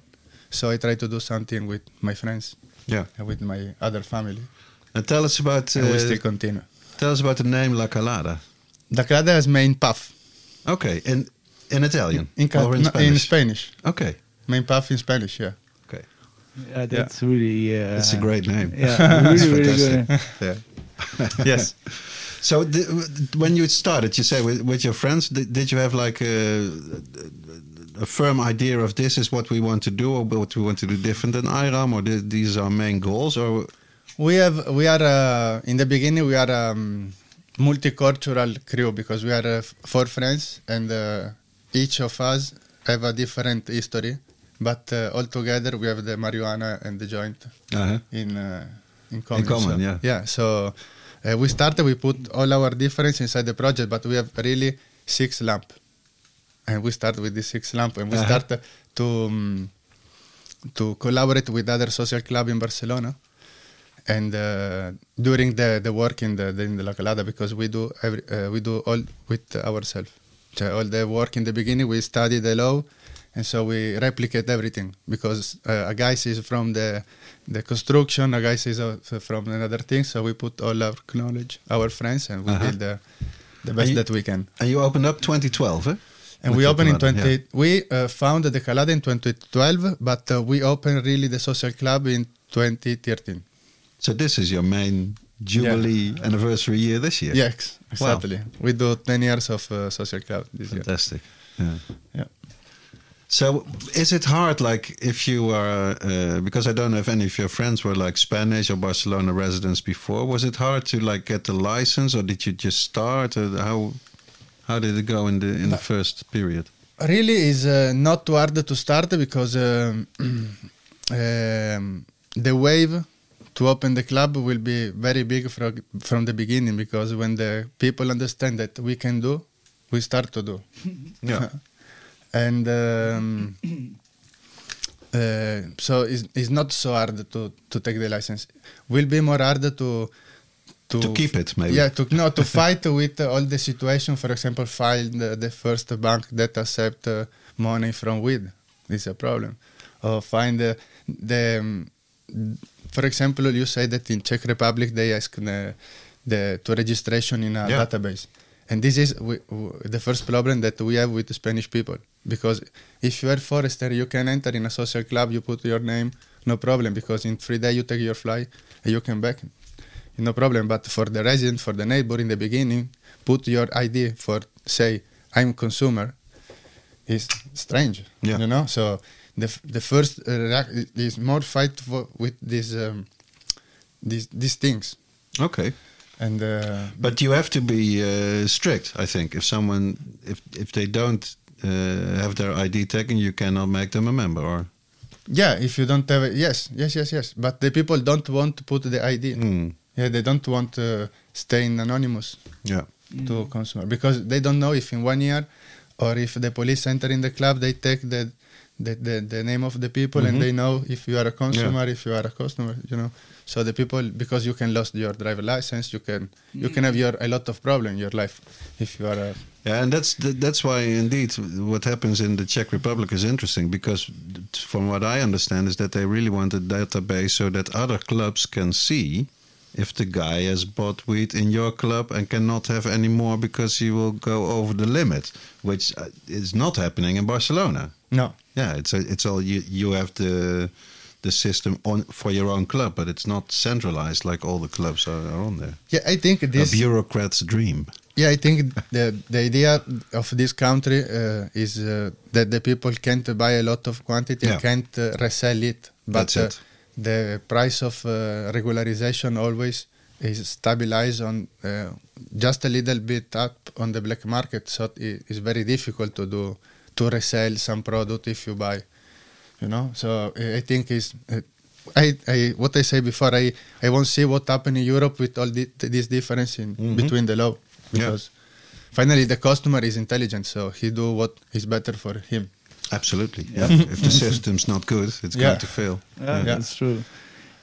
So I try to do something with my friends Yeah. and with my other family, And tell us about and we uh, still continue. tell us about the name La Kalada. The Calada is main puff Okay, in in Italian in, Ca- or in no, Spanish? in Spanish. Okay, Main puff in Spanish, yeah. okay, Yeah, that's really. Uh, it's a great name. Yeah, really, really good. fantastic. yeah. yes. So the, when you started, you say with, with your friends, did, did you have like a, a firm idea of this is what we want to do, or what we want to do different than IRAM, or th- these are main goals, or We have we are uh, in the beginning we are um, multicultural crew because we are uh, four friends and uh, each of us have a different history, but uh, all together we have the marijuana and the joint uh-huh. in uh, in common. common, so, yeah. Yeah. So uh, we started. We put all our difference inside the project, but we have really six lamp, and we start with the six lamp, and we Uh-huh. start to um, to collaborate with other social club in Barcelona. And uh, during the, the work in the, the in the La Kalada, because we do every, uh, we do all with ourselves. So all the work in the beginning, we study the law, and so we replicate everything because uh, a guy is from the the construction, a guy is uh, from another thing. So we put all our knowledge, our friends, and we Uh-huh. build the the best you- that we can. and you opened up 2012, eh? And we opened in Kalada, 20. yeah. We uh, founded the Kalada in 2012, but uh, we opened really the social club in 2013. So this is your main Jubilee anniversary year this year. Yes, exactly. We do 10 years of uh, social club this year. Fantastic. Yeah. Yeah. So is it hard, like, if you are, uh, because I don't know if any of your friends were like Spanish or Barcelona residents before, was it hard to like get the license or did you just start? Or how how did it go in the in the first period? Really is uh, not too hard to start because um, um, the wave to open the club will be very big from, from the beginning because when the people understand that we can do, we start to do. Yeah. and um, uh, so it's, it's not so hard to, to take the license. Will be more hard to to, To keep it, maybe. Yeah, to no to fight with all the situation. For example, find the, first bank that accept uh, money from weed. This is a problem. Or find the, the for example, you say that in Czech Republic they ask the, the to registration in a Yeah. database, and this is we, w- the first problem that we have with the Spanish people. because if you are forester, you can enter in a social club. You put your name, no problem, because in three days you take your flight and you come back, no problem. But for the resident, for the neighbor in the beginning, put your ID for say I'm consumer. Is strange, Yeah. you know. So the f- the first uh, is more fight for, with these um, these these things Okay. and uh, But you have to be uh, strict, I think. If someone, if if they don't uh, have their ID taken, you cannot make them a member. Or Yeah, if you don't have it, yes, yes, yes, yes. But the people don't want to put the ID. Mm, Yeah, they don't want to stay in anonymous yeah, to consumer because they don't know if in one year or if the police enter in the club, they take the the, the, the name of the people Mhm. and they know if you are a consumer, if you are a customer, you know. So the people because you can lose your driver license, you can you can have your a lot of problem in your life if you are a yeah, and that's that's why indeed what happens in the Czech Republic is interesting because from what I understand is that they really want a database so that other clubs can see if the guy has bought weed in your club and cannot have any more because he will go over the limit, which uh, is not happening in Barcelona. No. Yeah, it's a, it's all you you have the the system on for your own club, but it's not centralized like all the clubs are, are on there. Yeah, I think this a bureaucrat's dream. Yeah, I think the the idea of this country uh, is uh, that the people can't buy a lot of quantity Yeah. and can't uh, resell it. But That's uh, it. the price of uh, regularization always is stabilized on uh, just a little bit up on the black market. So it is very difficult to do to resell some product if you buy. You know, so I I think is. Uh, I, I what I say before I, I won't see what happened in Europe with all the, this difference in Mhm. between the law Yeah. because finally the customer is intelligent so he do what is better for him Absolutely. Yeah. if the system's not good, it's Yeah. going to fail. Yeah, Yeah. that's true.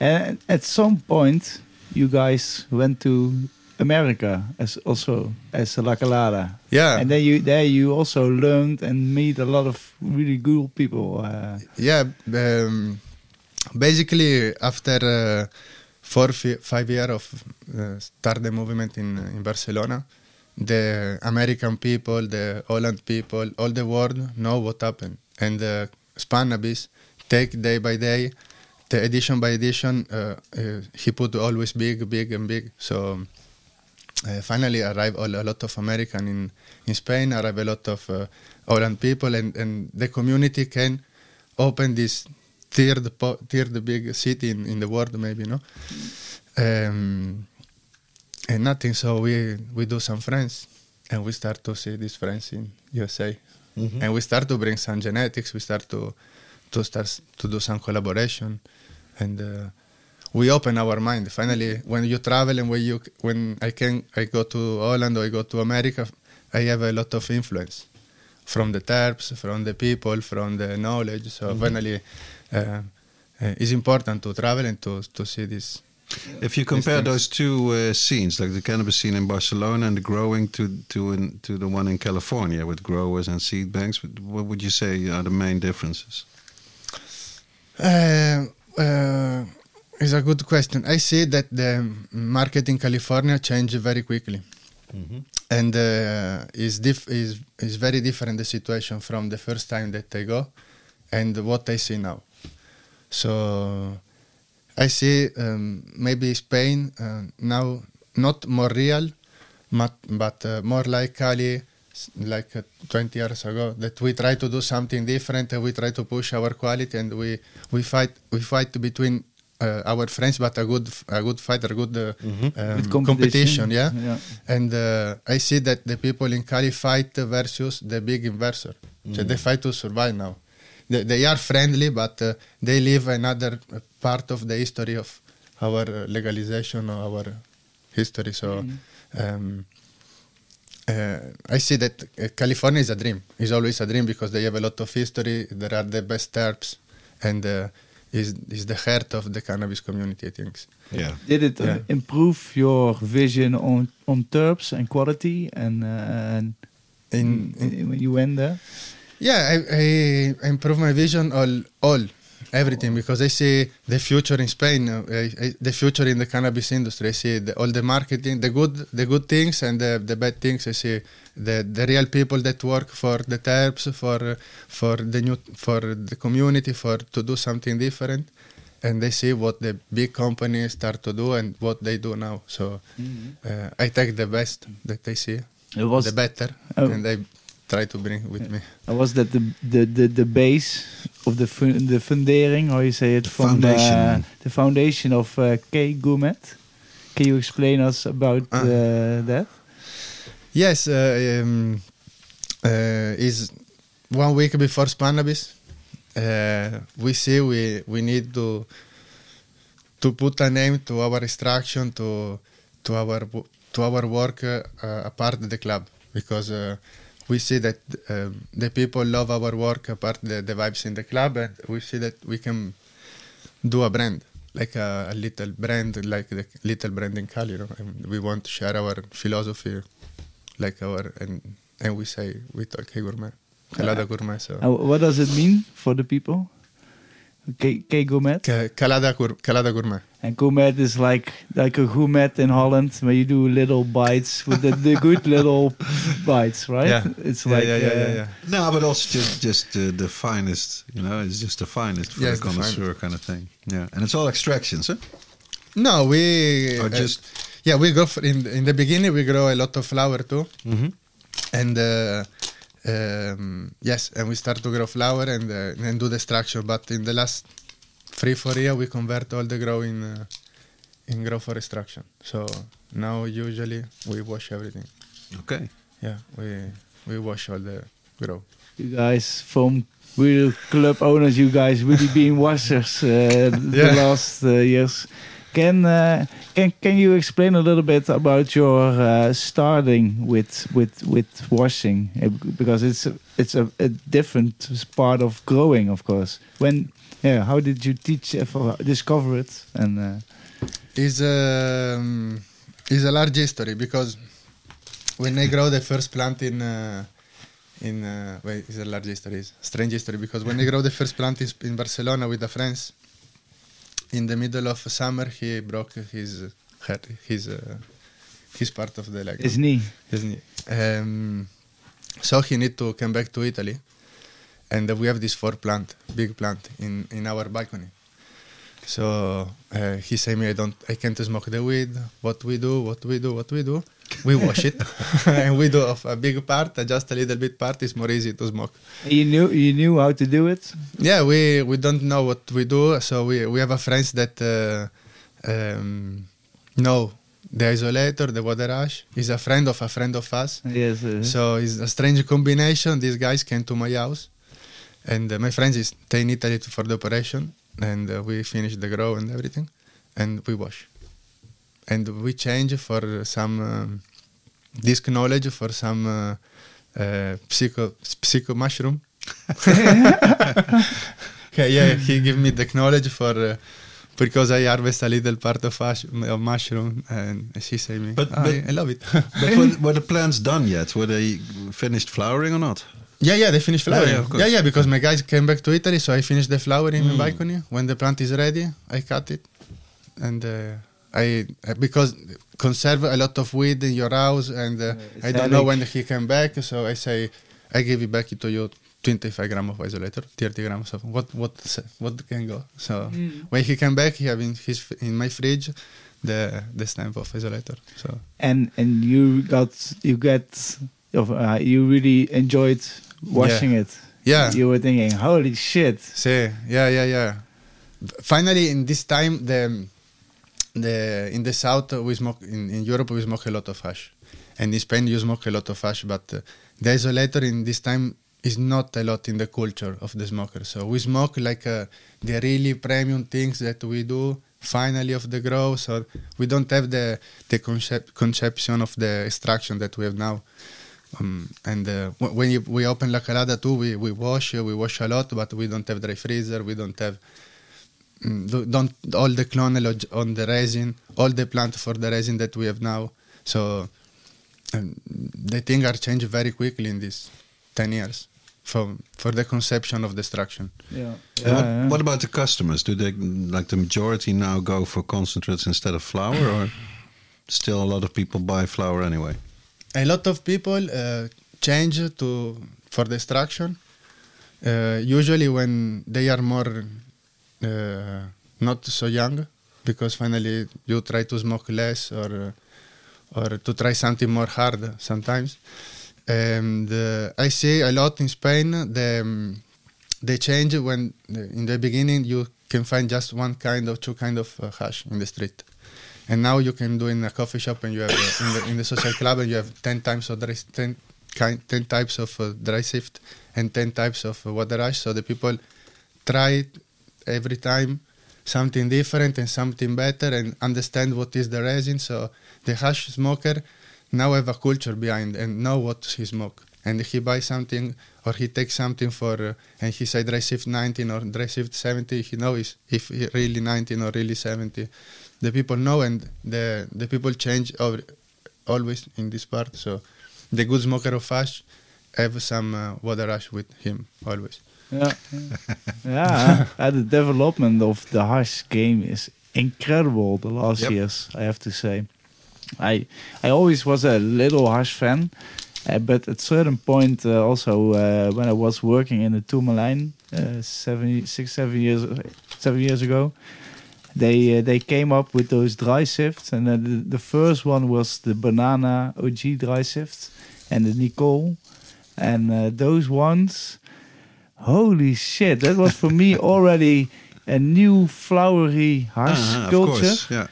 And at some point, you guys went to America as also as La Kalada. yeah And then you there you also learned and meet a lot of really good people. Uh, yeah um, basically after uh, four fi- five years of uh, start the movement in in Barcelona the American people the Holland people all the world know what happened and the Spannabis take day by day the edition by edition uh, uh, he put always big big and big so uh, finally arrive all, a lot of American in, in Spain, arrive a lot of uh, Holland people, and, and the community can open this third po- third big city in, in the world, maybe, no? Um, and nothing. So we we do some friends, and we start to see these friends in USA, Mhm. and we start to bring some genetics. We start to to start to do some collaboration, and. Uh, we open our mind. Finally when you travel and when you when i can i go to holland or i go to america i have a lot of influence from the terps from the people from the knowledge. So finally uh, uh, it's important to travel and to to see this If you compare those two uh, scenes, like the cannabis scene in Barcelona and the growing to to in, to the one in California with growers and seed banks, what would you say are the main differences? Uh, uh, it's a good question. I see that the market in California changed very quickly, and uh, is diff- is is very different the situation from the first time that I go, and what I see now. So I see um, maybe Spain uh, now not more real, but, but uh, more like Cali, like uh, 20 years ago. That we try to do something different and we try to push our quality and we we fight we fight between uh, our friends, but a good a good fight, a good uh, um, with competition. Yeah. yeah. And uh, I see that the people in Cali fight versus the big investor. So they fight to survive now. They, they are friendly, but uh, they live another uh, part of the history of our uh, legalization or our history. So um, uh, I see that uh, California is a dream. It's always a dream because they have a lot of history. There are the best herbs, and uh, is is the heart of the cannabis community. I think. Yeah. Did it uh, Yeah. improve your vision on on terps and quality and, uh, and In- in- when you went there? Yeah, I, I improve my vision all all everything because I see the future in Spain, uh, I, the future in the cannabis industry. I see the, all the marketing, the good, the good things and the, the bad things. I see the, the real people that work for the terps, for for the new, for the community, for to do something different, and they see what the big companies start to do and what they do now. So uh, I take the best that I see, It was the better, Oh. and I try to bring with me. was that the the the, the base of the fu- the fundering, how you say it, from Foundation. Uh, the foundation of uh, K Gourmet. Can you explain us about Ah. uh, that? Yes, uh, um, uh, is one week before Spannabis. Uh, we see we we need to to put a name to our instruction to to our to our work uh, apart the club because uh, we see that uh, the people love our work apart the, the vibes in the club and we see that we can do a brand like a, a little brand like the little brand in Cali you know? and we want to share our philosophy like our and and we say we talk hey gourmet Calada gourmet so Uh, what does it mean for the people? K, K Gourmet? Ca- Calada, gour- Calada gourmet And gourmet is like like a gourmet in Holland, where you do little bites with the, the good little bites, right? yeah It's yeah, like yeah, yeah, yeah, uh, yeah. No, but also just just uh, the finest. You know, it's just the finest for Yes, the the connoisseur kind of thing. Yeah, and it's all extractions, huh? no we Or uh, just yeah we go for in in the beginning we grow a lot of flower too Mhm. and uh, um, yes and we start to grow flower and uh, and do the extraction. But in the last three four years we convert all the grow in uh, in grow for extraction. So now usually we wash everything. Okay. yeah we we wash all the grow. You guys from real club owners, you guys really being washers uh, the last uh, years. Can uh, can can you explain a little bit about your uh, starting with with with washing Uh, because it's a, it's a, a different part of growing, of course. When yeah, how did you teach uh, discover it and uh, is um, is a large history because when I grow the first plant in uh, in uh, wait, it's a large history, it's strange history because when I grow the first plant in, in Barcelona with the friends, in the middle of summer he broke his head, his uh, his part of the leg. his knee? His knee. Um, so he need to come back to Italy, and we have this four plant, big plant in in our balcony. So uh, he say me, I don't, I can't smoke the weed. What we do, what we do, what we do, we wash it, and we do of a big part, uh, just a little bit part is more easy to smoke. You knew you knew how to do it. Yeah, we we don't know what we do, so we we have a friends that uh, um, know the isolator, the water hash. is a friend of a friend of us. Yes. uh, So it's a strange combination. These guys came to my house, and uh, my friends is stay in Italy for the operation, and uh, we finish the grow and everything, and we wash, and we change for some um, this knowledge for some uh, uh, psycho psycho mushroom. yeah, yeah, he give me the knowledge for. Uh, because I harvest a little part of, ash, of mushroom, and she say me, But- "Ah, but- I, I love it. But were, were the plants done yet? Were they finished flowering or not? Yeah, yeah, they finished flowering. yeah, Yeah, yeah, because my guys came back to Italy, so I finished the flowering in Mm. the balcony. When the plant is ready, I cut it, and uh, I uh, because conserve a lot of weed in your house, and uh, I don't know when he came back, so I say I give it back to you. 25 gram of isolator, 30 grams of what what what can go. So when he came back, he have in his in my fridge the the stamp of isolator. So and and you got you get uh, you really enjoyed washing it. yeah, You were thinking, holy shit. See, yeah, yeah, yeah. Finally, in this time, the the in the south we smoke in, in Europe we smoke a lot of hash, and in Spain you smoke a lot of hash. But uh, the isolator in this time is not a lot in the culture of the smoker. So we smoke like uh, the really premium things that we do finally of the grow. So we don't have the the concep- conception of the extraction that we have now. Um, and uh, when you, we open La Kalada too, we, we wash, uh, we wash a lot, but we don't have dry freezer, we don't have mm, do- don't all the clonal on the resin, all the plant for the resin that we have now. So um, the thing are changed very quickly in these 10 years. for for the conception of destruction. Yeah. And what, what about the customers? Do they like the majority now go for concentrates instead of flour, or still a lot of people buy flour anyway? A lot of people uh, change to for destruction. Uh, usually when they are more uh, not so young, because finally you try to smoke less or or to try something more hard sometimes. And uh, I see a lot in Spain the um, they change when in the beginning you can find just one kind of two kind of uh, hash in the street, and now you can do in a coffee shop and you have uh, in, the, in the social club and you have ten times of dry, ten kind ten types of uh, dry sift and ten types of uh, water hash. So the people try every time something different and something better and understand what is the resin. So the hash smoker now have a culture behind and know what he smoke. And he buys something or he takes something for uh, and he say dry sift 19 or dry sift 70, he knows if he really 19 or really 70. The people know and the the people change over, always in this part. So the good smoker of ash have some uh, water hash with him always. Yeah, yeah. uh, the development of the hash game is incredible the last Yep. years. I have to say, I I always was a little hash fan, uh, but at certain point uh, also uh, when I was working in the Tourmaline uh, seven, six, seven years, seven years ago, they uh, they came up with those dry sifts, and uh, the, the first one was the banana OG dry sift and the Nicole, and uh, those ones holy shit that was for me already a new flowery hash Ah, of culture course, yeah.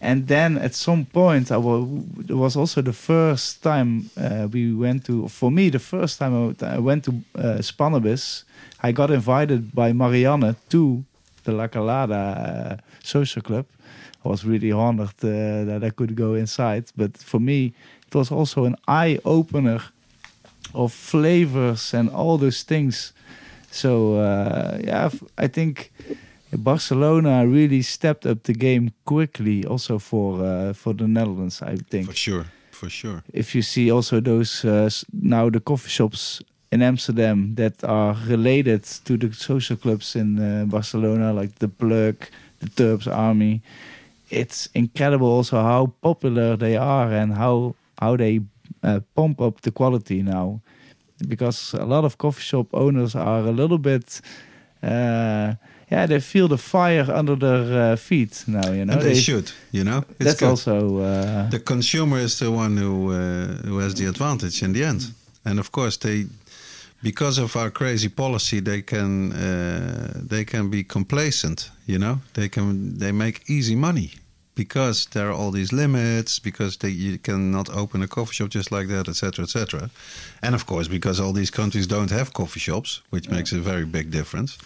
and then at some point I wa- it was also the first time uh, we went to for me the first time I went to uh, I got invited by Marianne to the La Kalada uh, social club I was really honored uh, that I could go inside but for me it was also an eye opener of flavors and all those things so uh, yeah I think Barcelona really stepped up the game quickly, also for uh, for the Netherlands. I think For sure, for sure. if you see also those uh, now the coffee shops in Amsterdam that are related to the social clubs in uh, Barcelona, like the Plug, the Terps Army. It's incredible also how popular they are and how how they uh, pump up the quality now, because a lot of coffee shop owners are a little bit. Uh, yeah, they feel the fire under their uh, feet now. You know, and they, should, you know. It's that's good. also uh, the consumer is the one who uh, who has the advantage in the end, and of course they, because of our crazy policy, they can uh, they can be complacent. You know, they can they make easy money because there are all these limits. Because they you cannot open a coffee shop just like that, etc., etc. And of course, because all these countries don't have coffee shops, which makes a very big difference.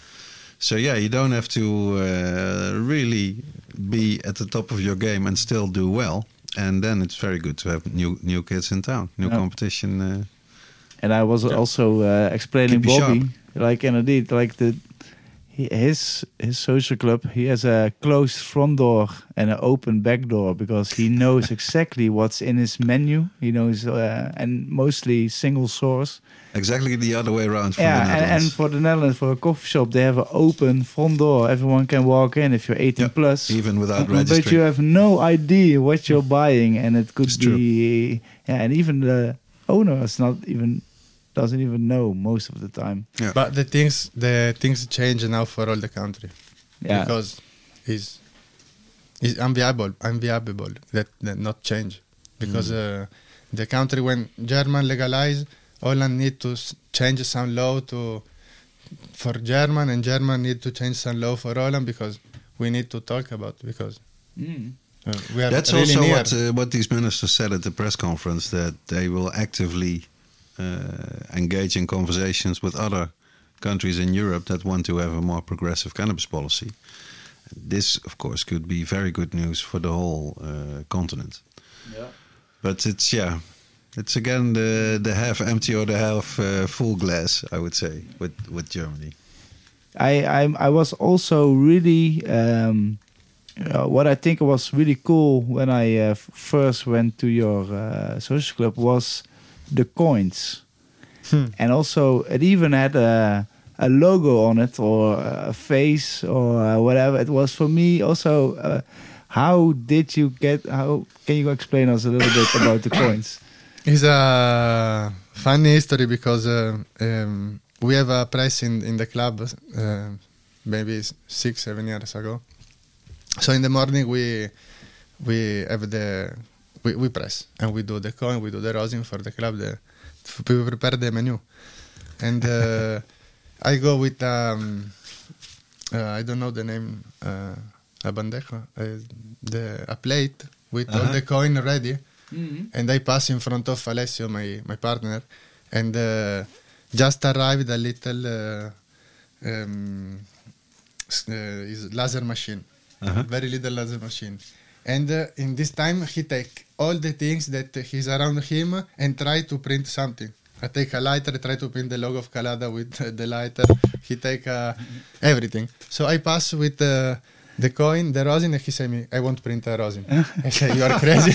So yeah, you don't have to uh, really be at the top of your game and still do well. And then it's very good to have new new kids in town, new Yeah. competition. Uh, And I was Yeah. also uh, explaining Keep Bobby, like and indeed, like the his his social club. He has a closed front door and an open back door because he knows exactly what's in his menu. He knows, uh, and mostly single source. exactly the other way around yeah, and, and for the Netherlands, for a coffee shop, they have an open front door. Everyone can walk in if you're 18 Yeah, plus. even without register. but registering. you have no idea what you're buying, and it could It's be true. yeah, and even the owner is not even doesn't even know most of the time. yeah. But the things the things change now for all the country Yeah, because it's it's unviable, unviable that, that not change because uh, the country when German legalize, Holland need to change some law to for German and German need to change some law for Holland because we need to talk about because Mm. uh, we are That's really also near. what uh, what these ministers said at the press conference that they will actively engage in conversations with other countries in Europe that want to have a more progressive cannabis policy. This, of course, could be very good news for the whole uh, continent. Yeah. But it's yeah, it's again the the half empty or the half uh, full glass, I would say, with with Germany. I I I was also really um, uh, what I think was really cool when I uh, first went to your uh, social club was the coins. Hmm. and also it even had a a logo on it or a face or whatever. It was for me also. Uh, how did you get? How can you explain us a little bit about the coins? It's a funny history because uh, um, we have a press in, in the club uh, maybe six, seven years ago. So in the morning we we have the we, we press and we do the coin, we do the rosin for the club. The we prepare the menu, and uh, I go with um, uh, I don't know the name uh, a bandeja, uh, the a plate with all Uh-huh. the coin ready and I pass in front of Alessio, my, my partner, and uh, just arrived a little uh, um, laser machine, Uh-huh. very little laser machine. And uh, in this time, he take all the things that he's around him and try to print something. I take a lighter, try to print the logo of Kalada with the lighter. He take uh, everything. So I pass with uh, the coin, the rosin, and he say me, I won't print a rosin. I say, you are crazy.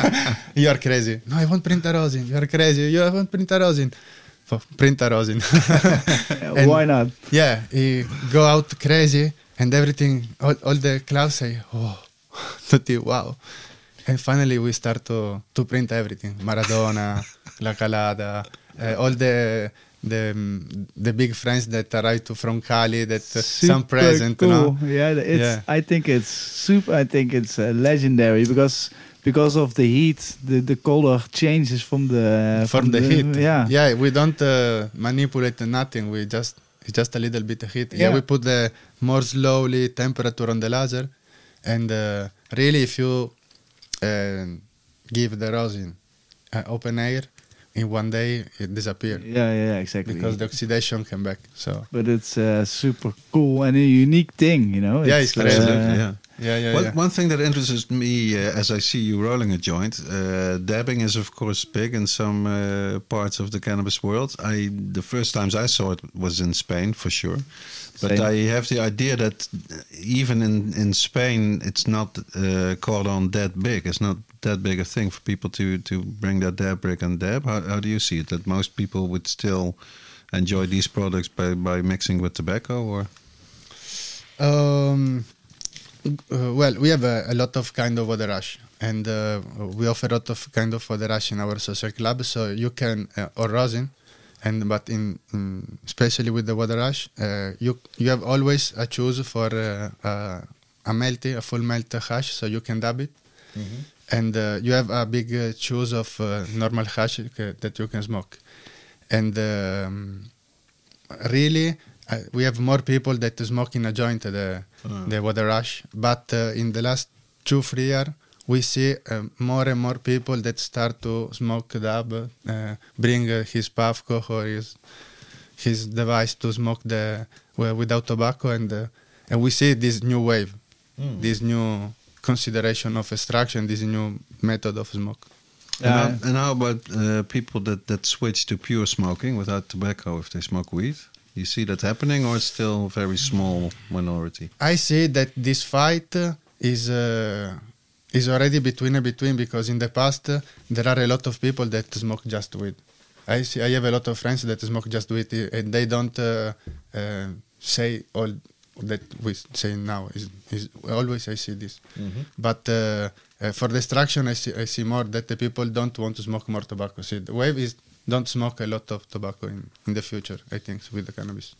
you are crazy. No, I won't print a rosin. You are crazy. You won't print a rosin. Print a rosin. And- Why not? yeah, he go out crazy and everything, all, all the clubs say, oh, tutti wow. And finally we start to, to print everything. Maradona, La Kalada, uh, all the the mm, the big friends that arrive to from Cali that uh, some present, you know. Yeah, it's. Yeah. I think it's super. I think it's uh, legendary because because of the heat, the the color changes from the from the heat. Yeah, yeah. We don't uh, manipulate nothing. We just it's just a little bit of heat. Yeah, Yeah. we put the more slowly temperature on the laser, and uh, really, if you uh, give the rosin uh, open air, in one day it disappears yeah, yeah, exactly. because the oxidation came back. So but it's uh, super cool and a unique thing, you know. Yeah, it's crazy. uh, yeah. yeah, yeah, One, yeah. one thing that interests me uh, as I see you rolling a joint, uh, dabbing is of course big in some uh, parts of the cannabis world. I the first times I saw it was in Spain for sure, but Same. I have the idea that even in in Spain it's not uh, caught on that big. It's not that big a thing for people to to bring their dab brick and dab. How, how do you see it? That most people would still enjoy these products by by mixing with tobacco or Um, uh, well, we have a, a lot of kind of water hash, and uh, we offer a lot of kind of water hash in our social club. So you can uh, or rosin, and but in, in especially with the water hash, uh, you you have always a choose for uh, uh, a melty, a full melt hash, so you can dab it, and uh, you have a big uh, choose of uh, normal hash that you can smoke, and um, really uh, we have more people that smoke in a joint the the water hash but uh, in the last two three years we see uh, more and more people that start to smoke dab uh, bring uh, his puffco or his his device to smoke the well, without tobacco and uh, and we see this new wave this new consideration of extraction this new method of smoke And, how, and how about uh, people that, that switch to pure smoking without tobacco if they smoke weed? You see that happening, or it's still a very small minority? I see that this fight is uh, is already between and between because in the past uh, there are a lot of people that smoke just weed. I see. I have a lot of friends that smoke just weed, uh, and they don't uh, uh, say all that we say now. Is is always I see this, but. Uh, uh, for destruction, I see, I see more that the people don't want to smoke more tobacco. See, the wave is don't smoke a lot of tobacco in, in the future. I think with the cannabis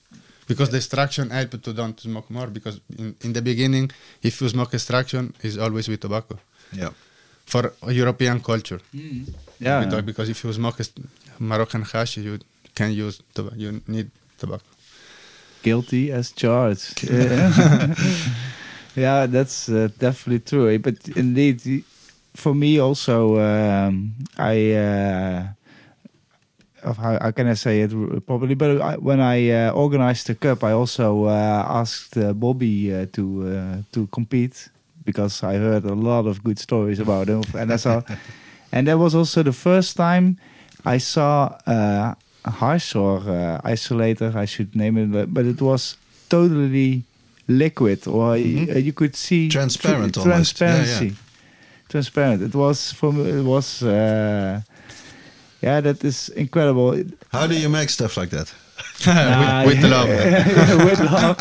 because the extraction help to don't smoke more because in, in the beginning if you smoke extraction is always with tobacco Yeah. for European culture yeah. With- because if you smoke est- Moroccan hash you can use tobacco you need tobacco guilty as charged. Yeah, yeah that's uh, definitely true. But indeed, for me also, um, I. Uh, of how, how can I say it properly? But I, when I uh, organized the cup, I also uh, asked uh, Bobby uh, to uh, to compete because I heard a lot of good stories about him, and I saw, and that was also the first time I saw uh, a hash or uh, isolator, I should name it, but, it was totally liquid, or y- uh, you could see Transparent tr- almost. Yeah, yeah. transparency, transparent. It was from it was. Yeah, that is incredible. How do you make stuff like that? Ah, with, with love. with love.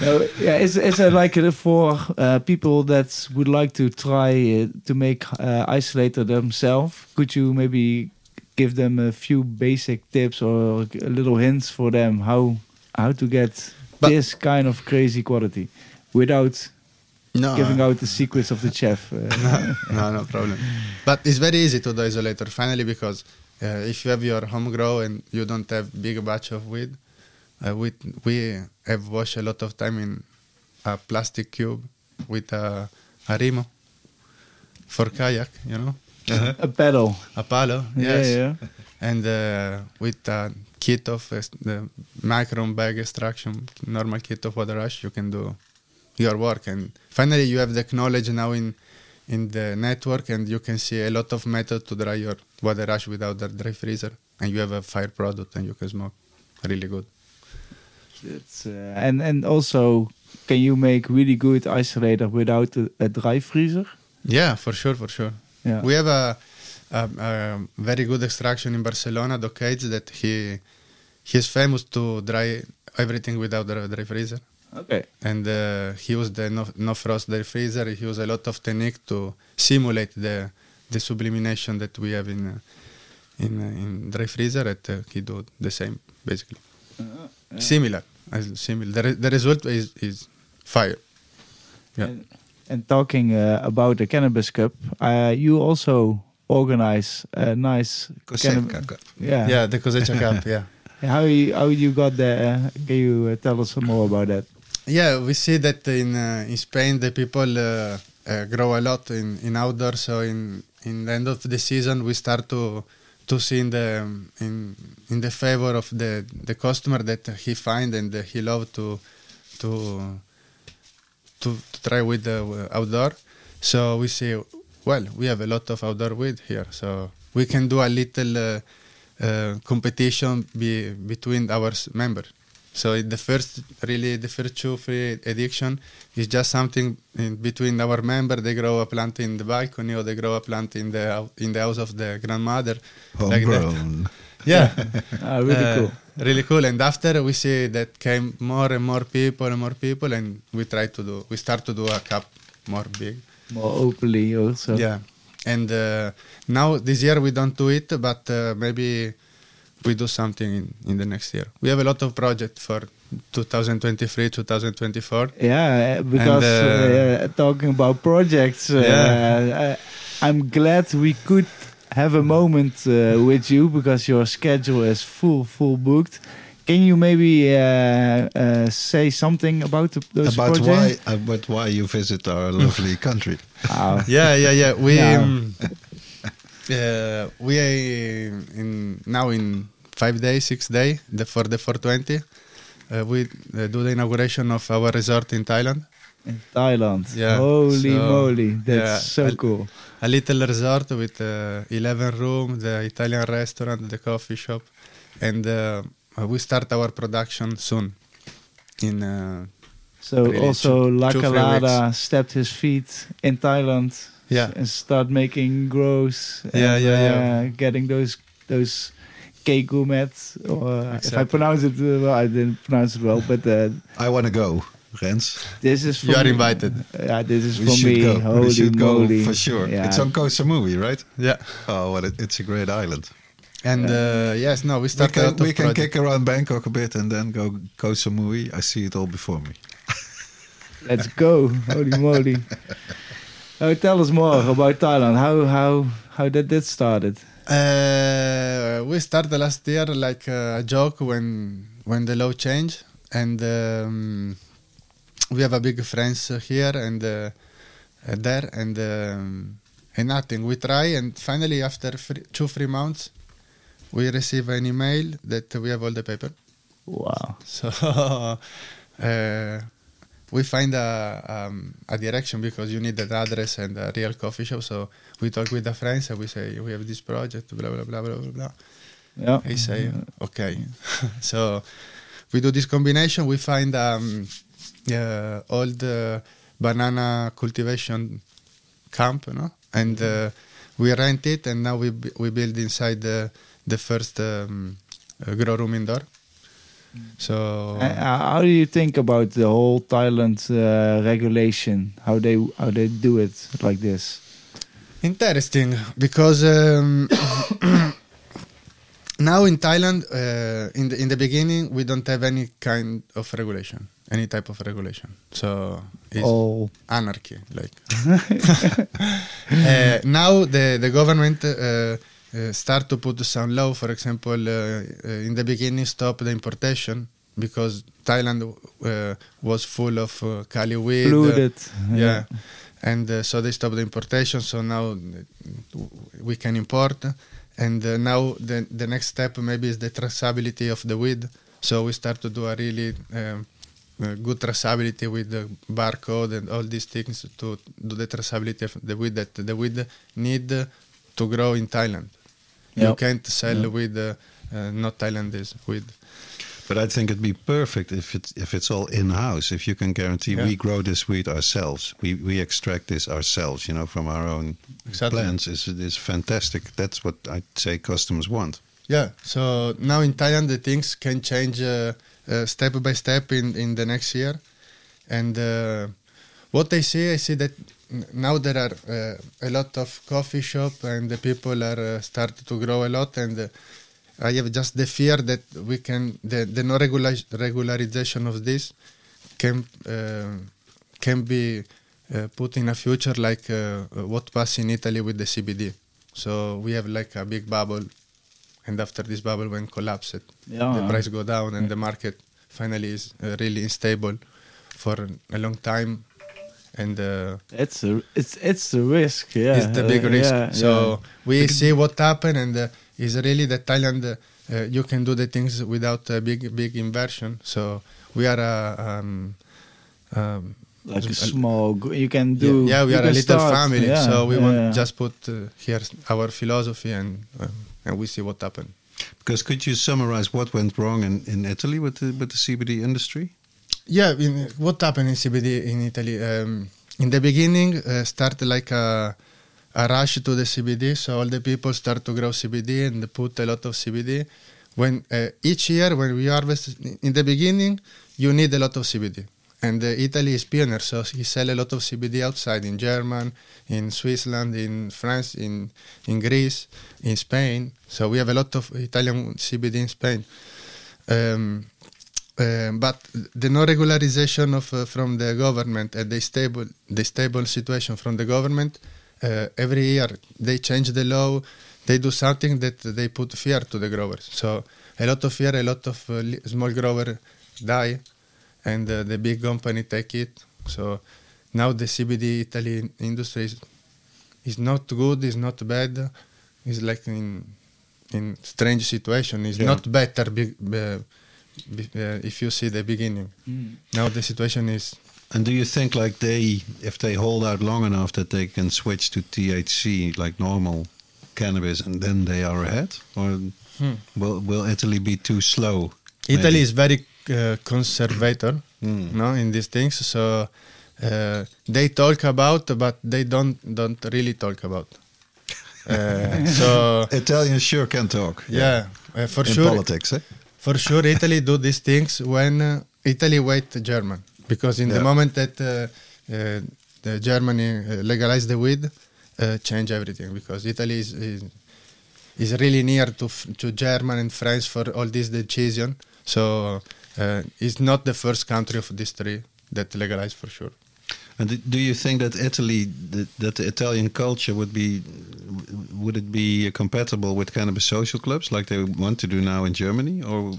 No, yeah, is is it like uh, for uh, people that would like to try uh, to make uh, isolator themselves? Could you maybe give them a few basic tips or a little hints for them how how to get But- this kind of crazy quality without No, giving out the secrets of the chef? Uh, no, no problem. But it's very easy to do isolator finally because uh, if you have your home grow and you don't have big batch of weed, uh, we we have washed a lot of time in a plastic cube with a, a remo for kayak, you know, a pedal. a palo, Yeah, yes, yeah. and uh, with a kit of uh, the micron bag extraction, normal kit of water hash, you can do your work. And finally, you have the knowledge now in in the network, and you can see a lot of method to dry your water hash without the dry freezer, and you have a fire product, and you can smoke really good. It's, uh, and and also, can you make really good isolator without a, a dry freezer? Yeah, for sure, for sure. Yeah. We have a, a, a very good extraction in Barcelona, Docades, that he he's famous to dry everything without the dry freezer. Okay. and uh, he used the no, no frost dry freezer. He used a lot of technique to simulate the the sublimation that we have in uh, in uh, in dry freezer. Uh, he do the same basically, similar, as similar. The, re- the result is is fire. Yeah. And, and talking uh, about the Cannabis Cup, uh, you also organize a nice Cosecha cannab- Cup. Yeah. yeah, the cosecha cup. Yeah, How you how you got there? Can you uh, tell us some more about that? Yeah. We see that in uh, in Spain the people uh, uh, grow a lot in in outdoors. So in in the end of the season we start to to see in the in in the favor of the the customer that he find and he love to to to, to try with the uh, outdoor. So we see well, we have a lot of outdoor weed here, so we can do a little uh, uh, competition be, between our members. So the first, really, the first two free addiction is just something in between our member. They grow a plant in the balcony, or they grow a plant in the in the house of the grandmother. like. Homegrown. Yeah, Ah, really Uh, cool. Really cool. And after we see that came more and more people and more people, and we try to do, we start to do a cup more big. More openly also. Yeah. And uh, now this year we don't do it, but uh, maybe we do something in, in the next year. We have a lot of projects for 2023, 2024. Yeah, uh, because And, uh, talking about projects, uh, Yeah. uh, I'm glad we could have a moment uh, with you because your schedule is full, full booked. Can you maybe uh, uh, say something about the, those About why, about why you visit our lovely country. Ah, Yeah, yeah, yeah. We Yeah. um, uh, we are in now in five days, six days the, for the 420. Uh, we uh, do the inauguration of our resort in Thailand. in Thailand. Yeah, Holy so- moly, that's yeah, so I'll- cool. A little resort with uh, 11 rooms, the Italian restaurant, the coffee shop, and uh, we start our production soon. In uh, So Really, also two- La Kalada stepped his feet in Thailand. Yeah. and start making grows. Yeah, and, yeah, yeah. uh, Getting those those cake gourmets. Or uh, if I pronounce it uh, well, I didn't pronounce it well, but uh, I want to go, Rens. this is You are me- invited. Yeah, this is We for should me. go. Holy we should moly. go for sure. Yeah. It's on Koh Samui, right? yeah, Oh, well, it, it's a great island. and uh, yes, no, we We start a can, we can kick around Bangkok a bit and then go Koh Samui. I see it all before me. Let's go. Holy moly. Oh, tell us more about Thailand. How how how did that started? Uh, we started last year like a joke when when the law changed, and um, we have a big friends here and uh, there, and um, and nothing. We try, and finally after three, two three months, we receive an email that we have all the paper. Wow. So uh, we find a, um, a direction because you need an address and a real coffee shop. So we talk with the friends and we say we have this project, blah blah blah blah blah blah. Yeah. They say okay. so we do this combination. We find um, uh, old uh, banana cultivation camp, no? and uh, we rent it, and now we b- we build inside the the first um, grow room indoor. So Uh, how do you think about the whole Thailand uh, regulation? How they how they do it like this? Interesting because um, now in Thailand, uh, in the in the beginning, we don't have any kind of regulation, any type of regulation. So it's All anarchy. Like uh, now, the the government uh, uh, start to put some law. For example, uh, uh, in the beginning, stop the importation because Thailand uh, was full of uh, Cali weed. uh, polluted. yeah and uh, so they stopped the importation so now we can import and uh, now the, the next step maybe is the traceability of the weed so we start to do a really uh, good traceability with the barcode and all these things to do the traceability of the weed that the weed need to grow in Thailand. You can't sell Yep. with uh, uh, not Thailandese weed. But I think it'd be perfect if it's if it's all in house. If you can guarantee Yeah. we grow this wheat ourselves, we we extract this ourselves, you know, from our own Exactly. plants. is is fantastic. That's what I'd say customers want. Yeah. So now in Thailand, the things can change uh, uh, step by step in, in the next year. And uh, what I see, I see that now there are uh, a lot of coffee shop and the people are uh, started to grow a lot. And uh, I have just the fear that we can the, the no regula- regularization of this can uh, can be uh, put in a future like uh, what passed in Italy with the CBD. So we have like a big bubble, and after this bubble when collapsed, Yeah. the price go down and the market finally is uh, really unstable for a long time, and uh, It's a it's it's the risk. Yeah, it's the big uh, risk. yeah, so yeah. we see what happened, and uh, it's really that Thailand uh, uh, you can do the things without a big big inversion. So we are a um, um, like a a- small. You can do. yeah, we are a little start, family, yeah, so we yeah, want yeah. just put uh, here our philosophy and uh, and we see what happened. Because could you summarize what went wrong in, in Italy with the with the CBD industry? Yeah, in, what happened in CBD in Italy? Um, in the beginning, uh, started like a, a rush to the CBD, so all the people start to grow CBD and put a lot of CBD. When uh, each year when we harvest, in the beginning, you need a lot of CBD, and uh, Italy is pioneer, so he sell a lot of CBD outside in German, in Switzerland, in France, in in Greece, in Spain. So we have a lot of Italian CBD in Spain. Um, uh, but the no regularization of uh, from the government and the stable the stable situation from the government uh, every year they change the law they do something that they put fear to the growers. So a lot of fear a lot of uh, small grower die and uh, the big company take it. So now the CBD Italy industry is, is not good is not bad. Is like in in strange situation. Is Yeah. not better big, if you see the beginning. Mm. Now the situation is And do you think like they, if they hold out long enough, that they can switch to THC like normal cannabis, and then they are ahead, or will will Italy be too slow? Italy maybe? is very uh, conservator, Mm. no, in these things. So uh, they talk about, but they don't don't really talk about. Uh, so Italians sure can talk. yeah, uh, for in sure, politics, eh? For sure, Italy do these things when uh, Italy wait German because in the moment that uh, uh, the Germany uh, legalize the weed, change everything because Italy is, is is really near to to German and France for all this decision. So uh, it's not the first country of these three that legalize for sure. And do- you think that Italy, that, the Italian culture would be, would it be compatible with cannabis social clubs like they want to do now in Germany, or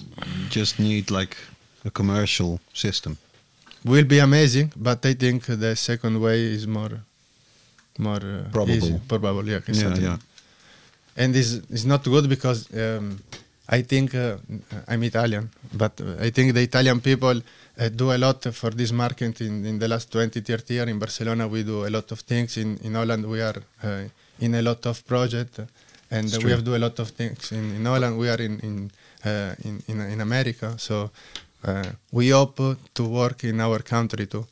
just need like a commercial system? Will be amazing, but I think the second way is more more uh, Probable. easy. Probable, yeah, Yeah, exactly. yeah. and is is not good because um, I think uh, I'm Italian, but I think the Italian people uh, do a lot for this market in, in the last 20, 30 years. In Barcelona, we do a lot of things. In in Holland, we are uh, in a lot of project, and we have do a lot of things. In, in Holland, we are in in uh, in, in in America, so uh, we hope to work in our country too.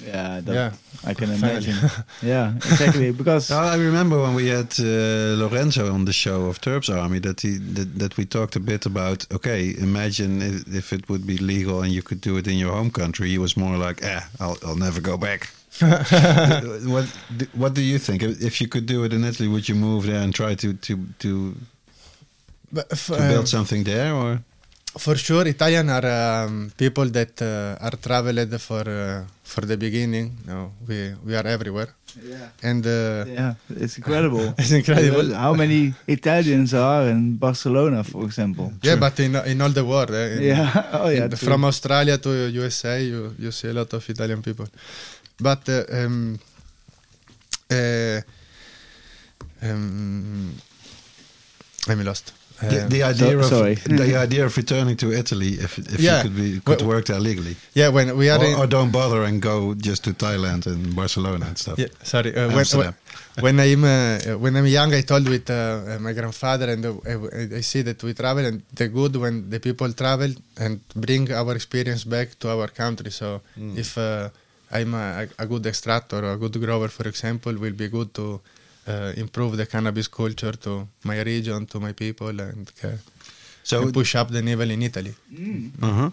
Yeah, that, Yeah. I can imagine. yeah, exactly. Because Well, I remember when we had uh, Lorenzo on the show of Terps Army that he that, that we talked a bit about. Okay, imagine if, if it would be legal and you could do it in your home country. He was more like, eh, I'll, I'll never go back. what do- What do you think? If if you could do it in Italy, would you move there and try to to to, But f- to um, build something there, or for sure, Italian are um, people that uh, are traveled for uh, for the beginning. No, we we are everywhere, yeah, and uh, yeah, it's incredible. it's incredible. How many Italians are in Barcelona, for example? Yeah, but in in all the world, eh, in- Yeah. Oh, yeah. in- from Australia to USA, you you see a lot of Italian people. But uh, um, uh, um, I'm lost. The, Uh, the idea so- of sorry. the idea of returning to Italy if if Yeah. you could be could Well- work there legally, yeah, when we are or, or don't bother and go just to Thailand and Barcelona and stuff. Yeah, sorry. Uh, when, when I'm uh, when I'm young, I told with uh, my grandfather, and uh, I, see that we travel, and the good when the people travel and bring our experience back to our country. So if uh, I'm a, a good extractor or a good grower, for example, will be good to uh, improve the cannabis culture to my region, to my people, and, uh, So and push up the level in Italy. Uh-huh.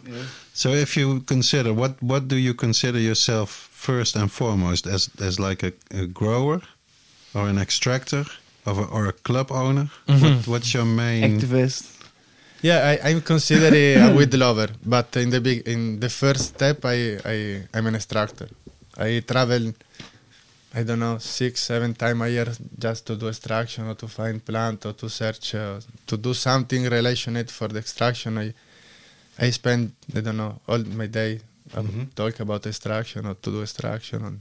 So if you consider what what do you consider yourself first and foremost as as like a, a grower or an extractor of a, or a club owner? What, what's your main? Activist. Yeah, I, I'm considered a weed lover, but in the big, in the first step, I, I I'm an extractor. I travel, I don't know, six, seven times a year just to do extraction or to find plant or to search uh, to do something related for the extraction. I I spend I don't know all my day um, talk about extraction or to do extraction. And,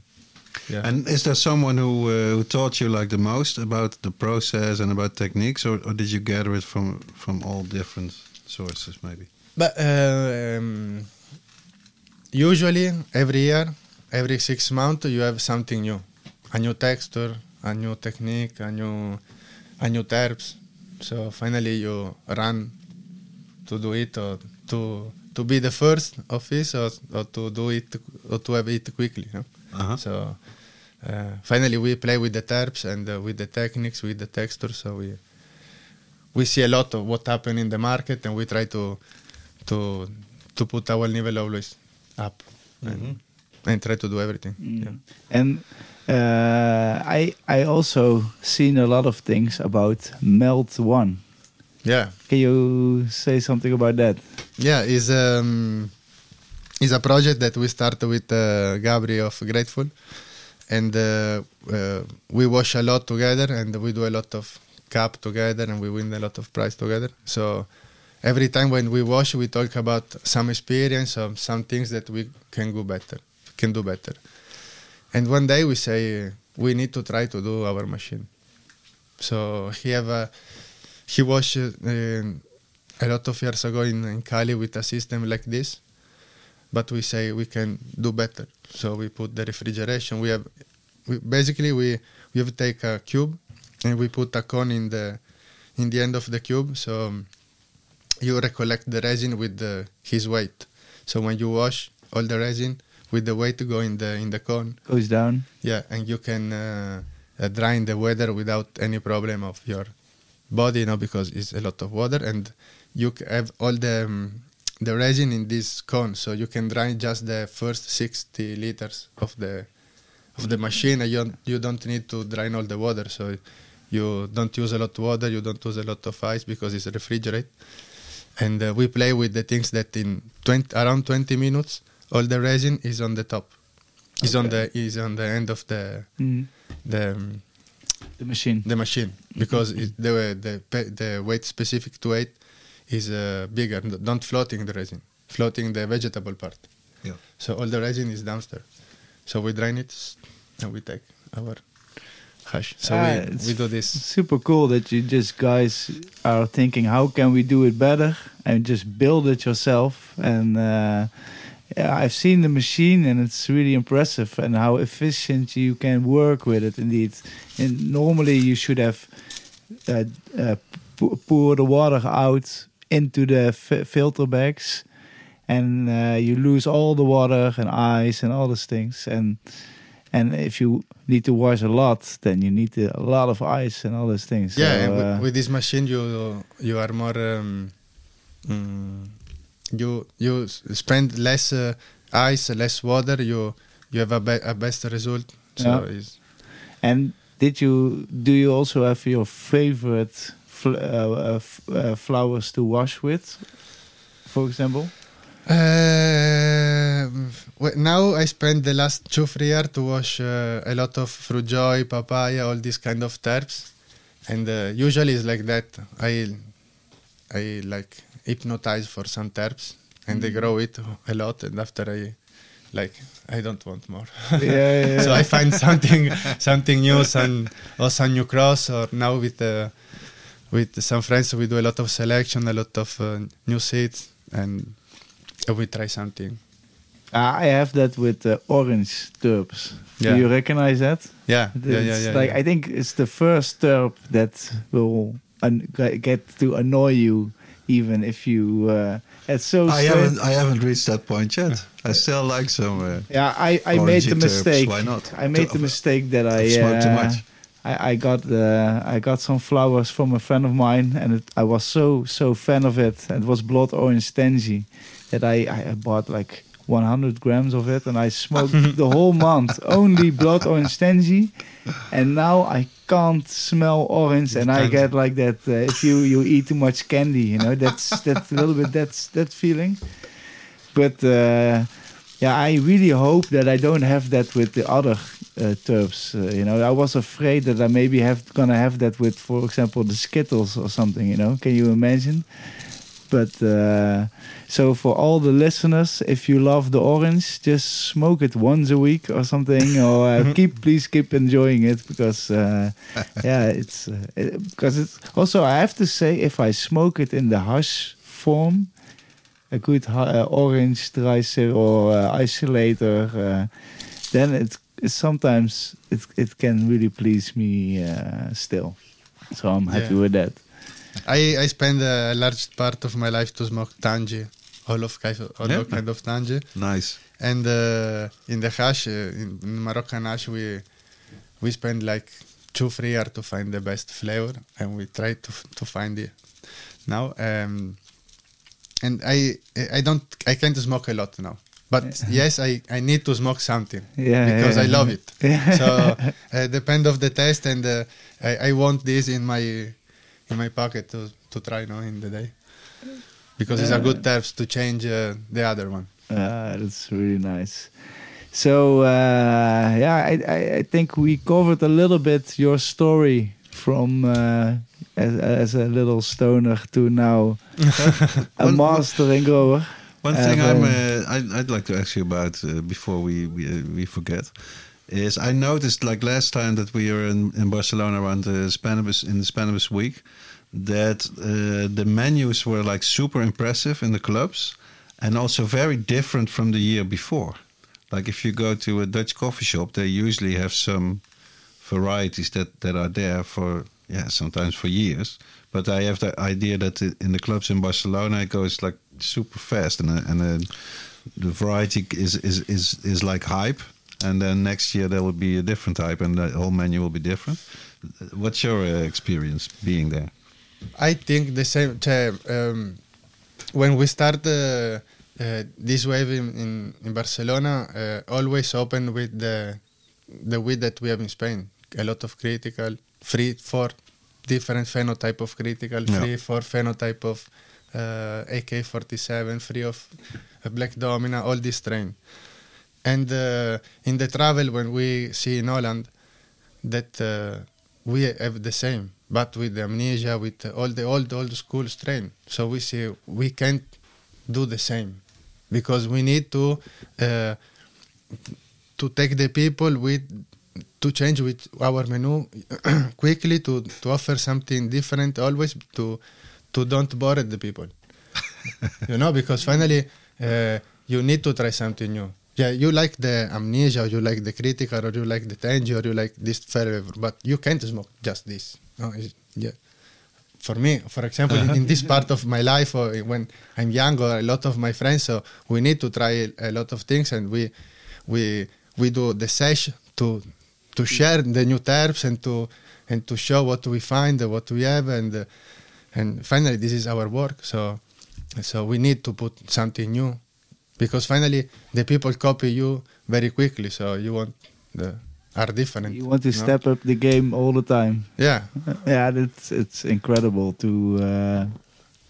yeah. And is there someone who uh, who taught you like the most about the process and about techniques, or, or did you gather it from from all different sources, maybe? But uh, um, usually every year, every six months, you have something new, a new texture, a new technique, a new, a new terps. So finally, you run to do it or to to be the first of this or, or to do it or to have it quickly. You know? Uh-huh. So uh, finally, we play with the terps and uh, with the techniques, with the texture. So we we see a lot of what happen in the market, and we try to to to put our level always up and, and try to do everything. Yeah. And uh, I I also seen a lot of things about Melt One. yeah, Can you say something about that? yeah, is um is a project that we started with uh, Gabri of Grateful, and uh, uh, we wash a lot together, and we do a lot of cup together, and we win a lot of prize together. So every time when we wash, we talk about some experience or some things that we can go better, can do better. And one day we say we need to try to do our machine. So he have a he was uh, a lot of years ago in, in Cali with a system like this, but we say we can do better. So we put the refrigeration. We have we, basically we we have take a cube and we put a cone in the in the end of the cube. So um, you recollect the resin with the, his weight. So when you wash all the resin with the way to go in the in the cone, Goes down. yeah, and you can uh, uh, dry in the weather without any problem of your body, you know, because it's a lot of water, and you have all the um, the resin in this cone, so you can dry just the first 60 liters of the of the machine, and you don't, you don't need to drain all the water, so you don't use a lot of water, you don't use a lot of ice because it's refrigerated. And uh, we play with the things that in 20, around 20 minutes, all the resin is on the top. Is on the is on the end of the Mm. the um, The machine. the machine because it, the the the weight specific to it is uh, bigger. Don't floating the resin, floating the vegetable part. Yeah. So all the resin is downstairs. So we drain it and we take our hash. So Ah, we, we do this. Super cool that you just guys are thinking, how can we do it better, and just build it yourself. And uh, yeah, I've seen the machine, and it's really impressive, and how efficient you can work with it. Indeed, and normally you should have uh, uh, pour the water out into the fi- filter bags. and uh, you lose all the water and ice and all those things. And and if you need to wash a lot, then you need a lot of ice and all those things. Yeah, So, with, uh, with this machine, you you are more um, mm, you you spend less uh, ice, less water. You you have a, be- a best result. So Yeah. it's, And did you do you also have your favorite fl- uh, uh, f- uh, flowers to wash with, for example? Uh, well, now I spend the last two three years to wash uh, a lot of fruit joy, papaya, all these kind of herbs, and uh, usually it's like that. I I like hypnotize for some terps and they grow it a lot, and after I like I don't want more. yeah, yeah, so I find something something new, some or some new cross, or now with uh, with some friends we do a lot of selection, a lot of uh, new seeds, and we try something. I have that with uh, orange terps. Yeah. Do you recognize that? Yeah, It's yeah, yeah, yeah. like yeah. I think it's the first terp that will un- get to annoy you, even if you. Uh, it's so. I strange. haven't I haven't reached that point yet. I still like some. Uh, Yeah, I, I made the mistake. why not? I made To- the mistake that I smoke too uh, much. I, I got uh, I got some flowers from a friend of mine, and it, I was so so fan of it. It was blood orange Tangie that I, I bought like 100 grams of it, and I smoked the whole month only blood orange Tangie, and now I can't smell orange, and I get like that. Uh, if you you eat too much candy, you know that's that's a little bit that's that feeling. But uh, yeah, I really hope that I don't have that with the other uh, terps. Uh, you know, I was afraid that I maybe have gonna have that with, for example, the Skittles or something. You know, can you imagine? But uh, so for all the listeners, if you love the orange, just smoke it once a week or something, or uh, keep please keep enjoying it because uh, yeah, it's uh, it, because it's also I have to say if I smoke it in the hush form, a good uh, orange tracer or uh, isolator, uh, then it, it sometimes it it can really please me uh, still. So I'm happy Yeah. with that. I I spend a large part of my life to smoke Tangie, all of kind of, all Yeah. kind of Tangie, nice. and uh, in the hash, uh, in, in Moroccan hash, we we spend like two three years to find the best flavor, and we try to to find it now. Um, and I I don't I can't smoke a lot now. But yes, I, I need to smoke something Yeah, because yeah, I love it. yeah. So uh, depend of the taste, and uh, I, I want this in my in my pocket to to try you now in the day because it's a good tips to change uh, the other one. Uh, that's really nice. So uh, yeah, I, I, I think we covered a little bit your story from uh, as, as a little stoner to now a One- master and grower. One thing but- I'm, uh, I'd, I'd like to ask you about uh, before we we, uh, we forget is I noticed like last time that we were in, in Barcelona around the Spannabis in the Spannabis week that uh, the menus were like super impressive in the clubs and also very different from the year before. Like if you go to a Dutch coffee shop, they usually have some varieties that, that are there for yeah sometimes for years. But I have the idea that in the clubs in Barcelona it goes like super fast, and and the variety is, is is is like hype. And then next year there will be a different type, and the whole menu will be different. What's your uh, experience being there? I think the same. um, when we start uh, uh, this wave in, in, in Barcelona, uh, always open with the the weed that we have in Spain. A lot of critical, three, four different phenotype of critical, Yeah. three, four phenotype of uh, AK-47, three of uh, Black Domina, all this strain. And uh, in the travel, when we see in Holland, that uh, we have the same, but with the amnesia, with all the old old school strain. So we see we can't do the same because we need to uh, to take the people with to change with our menu quickly to to offer something different always to to don't bore the people you know because finally uh, you need to try something new yeah you like the amnesia or you like the critical or you like the Tangie or you like this flavor but you can't smoke just this. No yeah. For me, for example, in, in this uh-huh. part of my life, or when I'm young, or a lot of my friends, so we need to try a, lot of things, and we we we do the sesh to to share the new terms and to and to show what we find, what we have, and and finally, this is our work. So so we need to put something new because finally the people copy you very quickly. So you want the are different. You want to step up the game all the time. Yeah, yeah, it's it's incredible to uh,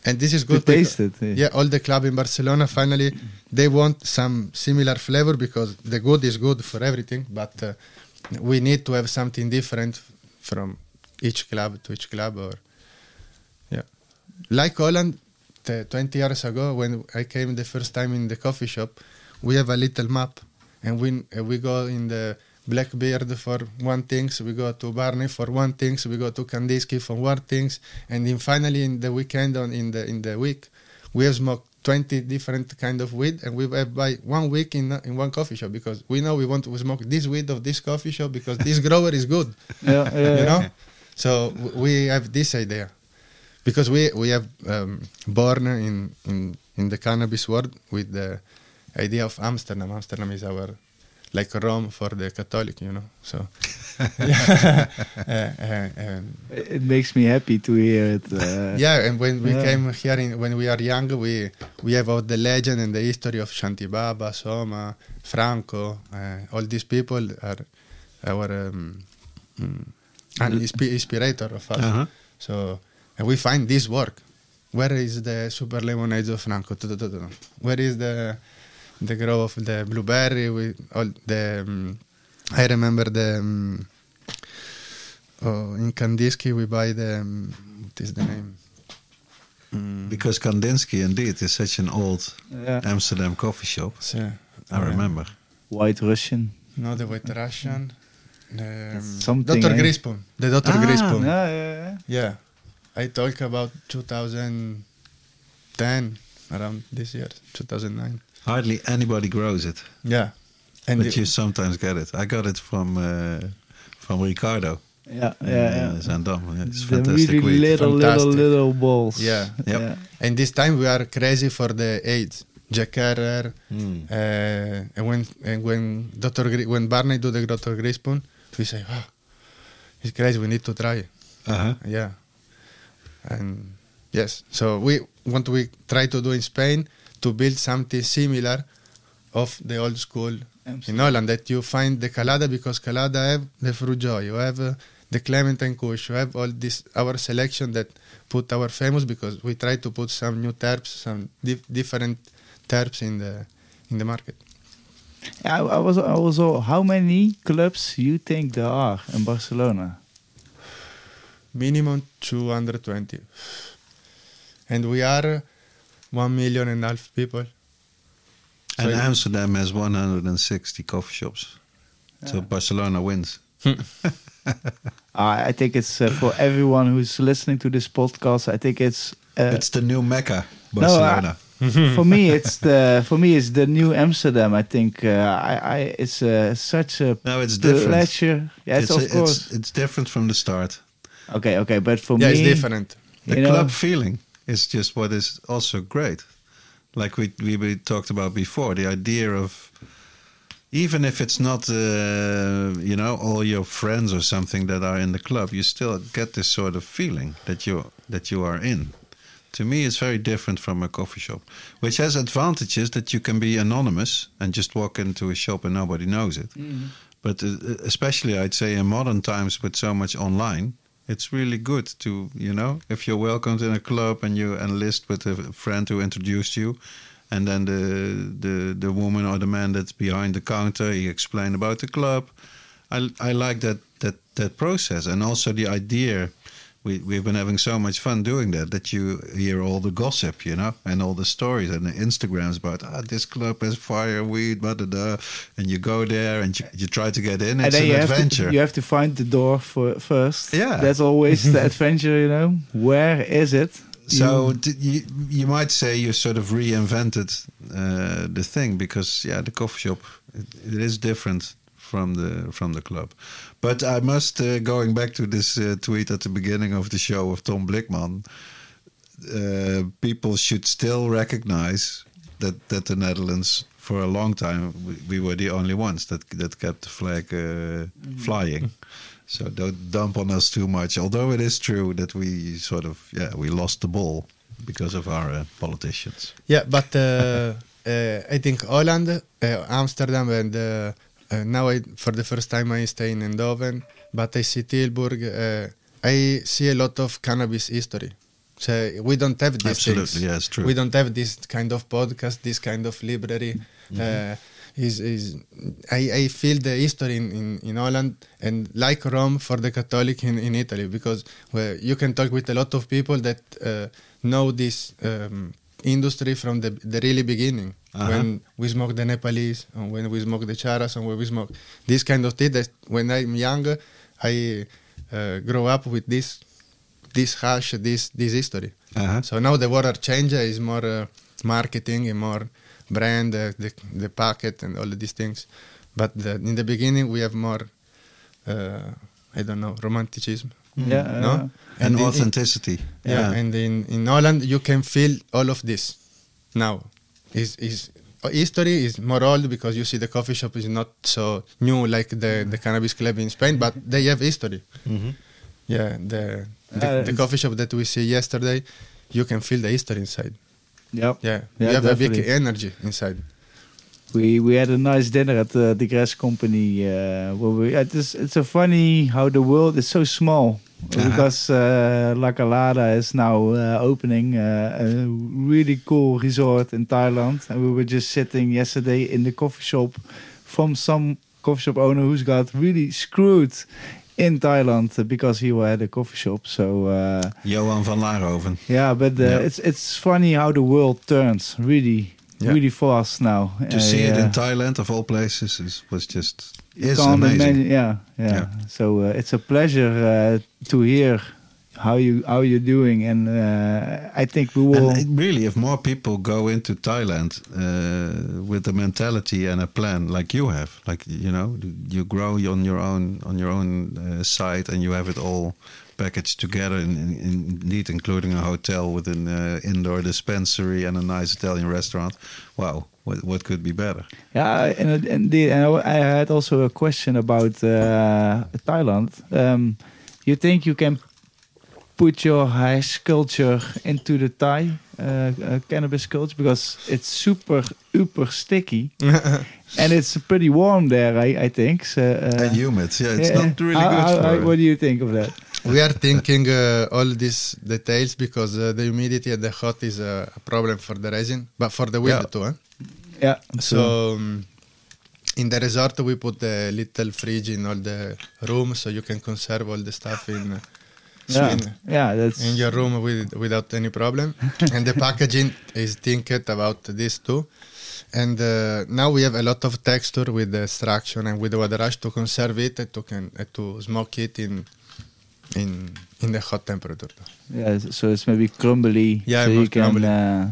and this is to good. taste because- it. Yeah, all the club in Barcelona finally they want some similar flavor because the good is good for everything, but uh, we need to have something different from each club to each club. Or yeah, like Holland, the 20 years ago when I came the first time in the coffee shop, we have a little map, and we uh, we go in the Blackbeard for one things, we go to Barney for one things, we go to Kandinsky for one things, and then finally in the weekend on in the in the week, we have smoked 20 different kind of weed, and we have by one week in in one coffee shop because we know we want to smoke this weed of this coffee shop because this grower is good, yeah, yeah, you know. So w- we have this idea because we we have um, born in in in the cannabis world with the idea of Amsterdam. Amsterdam is our like Rome for the Catholic, you know. So yeah, uh, uh, um, It it makes me happy to hear it. Uh, yeah, and when we Yeah. came here, in, when we are young, we we have all the legend and the history of Shanti Baba, Soma, Franco. Uh, all these people are our um, mm, an inspi- inspirator of us. Uh-huh. So and we find this work. Where is the super lemonade of Franco? Where is the the grow of the blueberry? We all the. Um, I remember the. Um, oh, in Kandinsky we buy the. Um, what is the name? Mm, Because Kandinsky indeed is such an old yeah. Amsterdam coffee shop. so, I remember. White Russian. No, the White Russian. Um, something, Dr. eh? Grinspoon. The Dr. Ah, Grinspoon. Yeah, yeah, yeah. Yeah, I talk about 2010, around this year, 2009. Hardly anybody grows it, Yeah, and but you sometimes get it. I got it from uh, from Ricardo. Yeah, in, yeah, yeah. uh, Zaandam. It's The fantastic really weed. little, little, Fantastic. little balls. Yeah. Yep. yeah. and this time we are crazy for the AIDS. Jack Herer, Mm. uh, and when and when Dr. Gri- when Barney do the Dr. Grinspoon, we say, ah, it's crazy. We need to try. Uh-huh. Yeah, and yes, so we what we try to do in Spain to build something similar of the old school in Holland that you find the Kalada because Kalada have the fruit joy, you have uh, the Clementine Kush, you have all this our selection that put our famous because we try to put some new terps, some dif- different terps in the in the market. I, I was also how many clubs you think there are in Barcelona? Minimum 220, and we are one million and a half people. And Amsterdam has 160 coffee shops. So Barcelona wins. I think it's uh, for everyone who's listening to this podcast. I think it's uh, it's the new Mecca, No, Barcelona. for me it's the for me it's the new Amsterdam. I think uh, I, I it's uh, such a no, it's different. pleasure. Yes, it's, of it's, course. it's different from the start. Okay, okay, but for yeah, me, it's different. The You know- club feeling is just what is also great. Like we, we we talked about before, the idea of even if it's not uh, you know all your friends or something that are in the club, you still get this sort of feeling that you that you are in. To me, it's very different from a coffee shop, which has advantages that you can be anonymous and just walk into a shop and nobody knows it. But uh, especially, I'd say in modern times with so much online, it's really good to you know if you're welcomed in a club and you enlist with a friend who introduced you, and then the the the woman or the man that's behind the counter he explained about the club. I I like that that that process and also the idea. We, we've been having so much fun doing that that you hear all the gossip, you know, and all the stories and the Instagrams about ah this club has fire weed, blah, blah, blah. and you go there and you, you try to get in. and It's then an you have, adventure. to, you have to find the door for first. Yeah. that's always the adventure. You know, where is it? So You- you, you might say you sort of reinvented uh, the thing because yeah, the coffee shop it, it is different from the from the club. But I must uh, going back to this uh, tweet at the beginning of the show of Tom Blickman. Uh, people should still recognize that that the Netherlands for a long time we, we were the only ones that that kept the flag uh, flying. So don't dump on us too much. Although it is true that we sort of yeah we lost the ball because of our uh, politicians. Yeah, but uh, uh, I think Holland, uh, Amsterdam, and uh, now I, for the first time I stay in Eindhoven, but I see Tilburg. Uh, I see a lot of cannabis history. So we don't have these Absolutely, things. yeah, it's true. We don't have this kind of podcast, this kind of library. Mm-hmm. Uh, is is I, I feel the history in, in, in Holland and like Rome for the Catholic in, in Italy because well, you can talk with a lot of people that uh, know this um, industry from the, the really beginning Uh-huh. when we smoke the Nepalese and when we smoke the charas and when we smoke this kind of thing that when I'm younger I uh, grow up with this this hash this this history Uh-huh. so now the world are changed is more uh, marketing and more brand uh, the, the packet and all of these things but the, in the beginning we have more uh, I don't know romanticism Yeah, no uh, And in- in- authenticity. yeah, and in, in Holland you can feel all of this now. Is is history is more old because you see the coffee shop is not so new like the, the cannabis club in Spain, but they have history. Mhm. Yeah, the the, Uh, the coffee shop that we see yesterday, you can feel the history inside. Yep. Yeah, Yeah, you have a big energy inside. We we had a nice dinner at the, the Grass Company. Uh, where we it's it's so funny how the world is so small Uh-huh. because uh, La Calada is now uh, opening uh, a really cool resort in Thailand, and we were just sitting yesterday in the coffee shop from some coffee shop owner who's got really screwed in Thailand because he had a coffee shop. So. Uh, Johan van Laarhoven. yeah, but uh, Yeah. it's it's funny how the world turns really, Yeah. really fast now. To see it in Thailand, of all places, is, was just is amazing. yeah, yeah, Yeah. So uh, it's a pleasure uh, to hear how you how you're doing, and uh, I think we will. And really, if more people go into Thailand uh, with a mentality and a plan like you have, like you know, you grow on your own on your own uh, site, and you have it all packaged together, in, in, indeed, including a hotel with an uh, indoor dispensary and a nice Italian restaurant. Wow, what, what could be better? Yeah, and, it- and, the, and I had also a question about uh, Thailand. Um, you think you can put your hash culture into the Thai uh, uh, cannabis culture because it's super super sticky and it's pretty warm there. I, I think. So, uh, and humid, yeah, it's yeah. not really How- good how- for. how- what do you think of that? we are thinking uh, all these details because uh, the humidity and the hot is uh, a problem for the resin, but for the weed Yeah. too. Huh? Yeah. So um, in the resort we put a little fridge in all the rooms so you can conserve all the stuff in uh, yeah, in, yeah, that's in your room with, without any problem. and the packaging is thinking about this too. And uh, now we have a lot of texture with the extraction and with the water rush to conserve it and to can uh, to smoke it in in in the hot temperature. yeah. So it's maybe crumbly. Yeah, so you can. crumbly. Uh,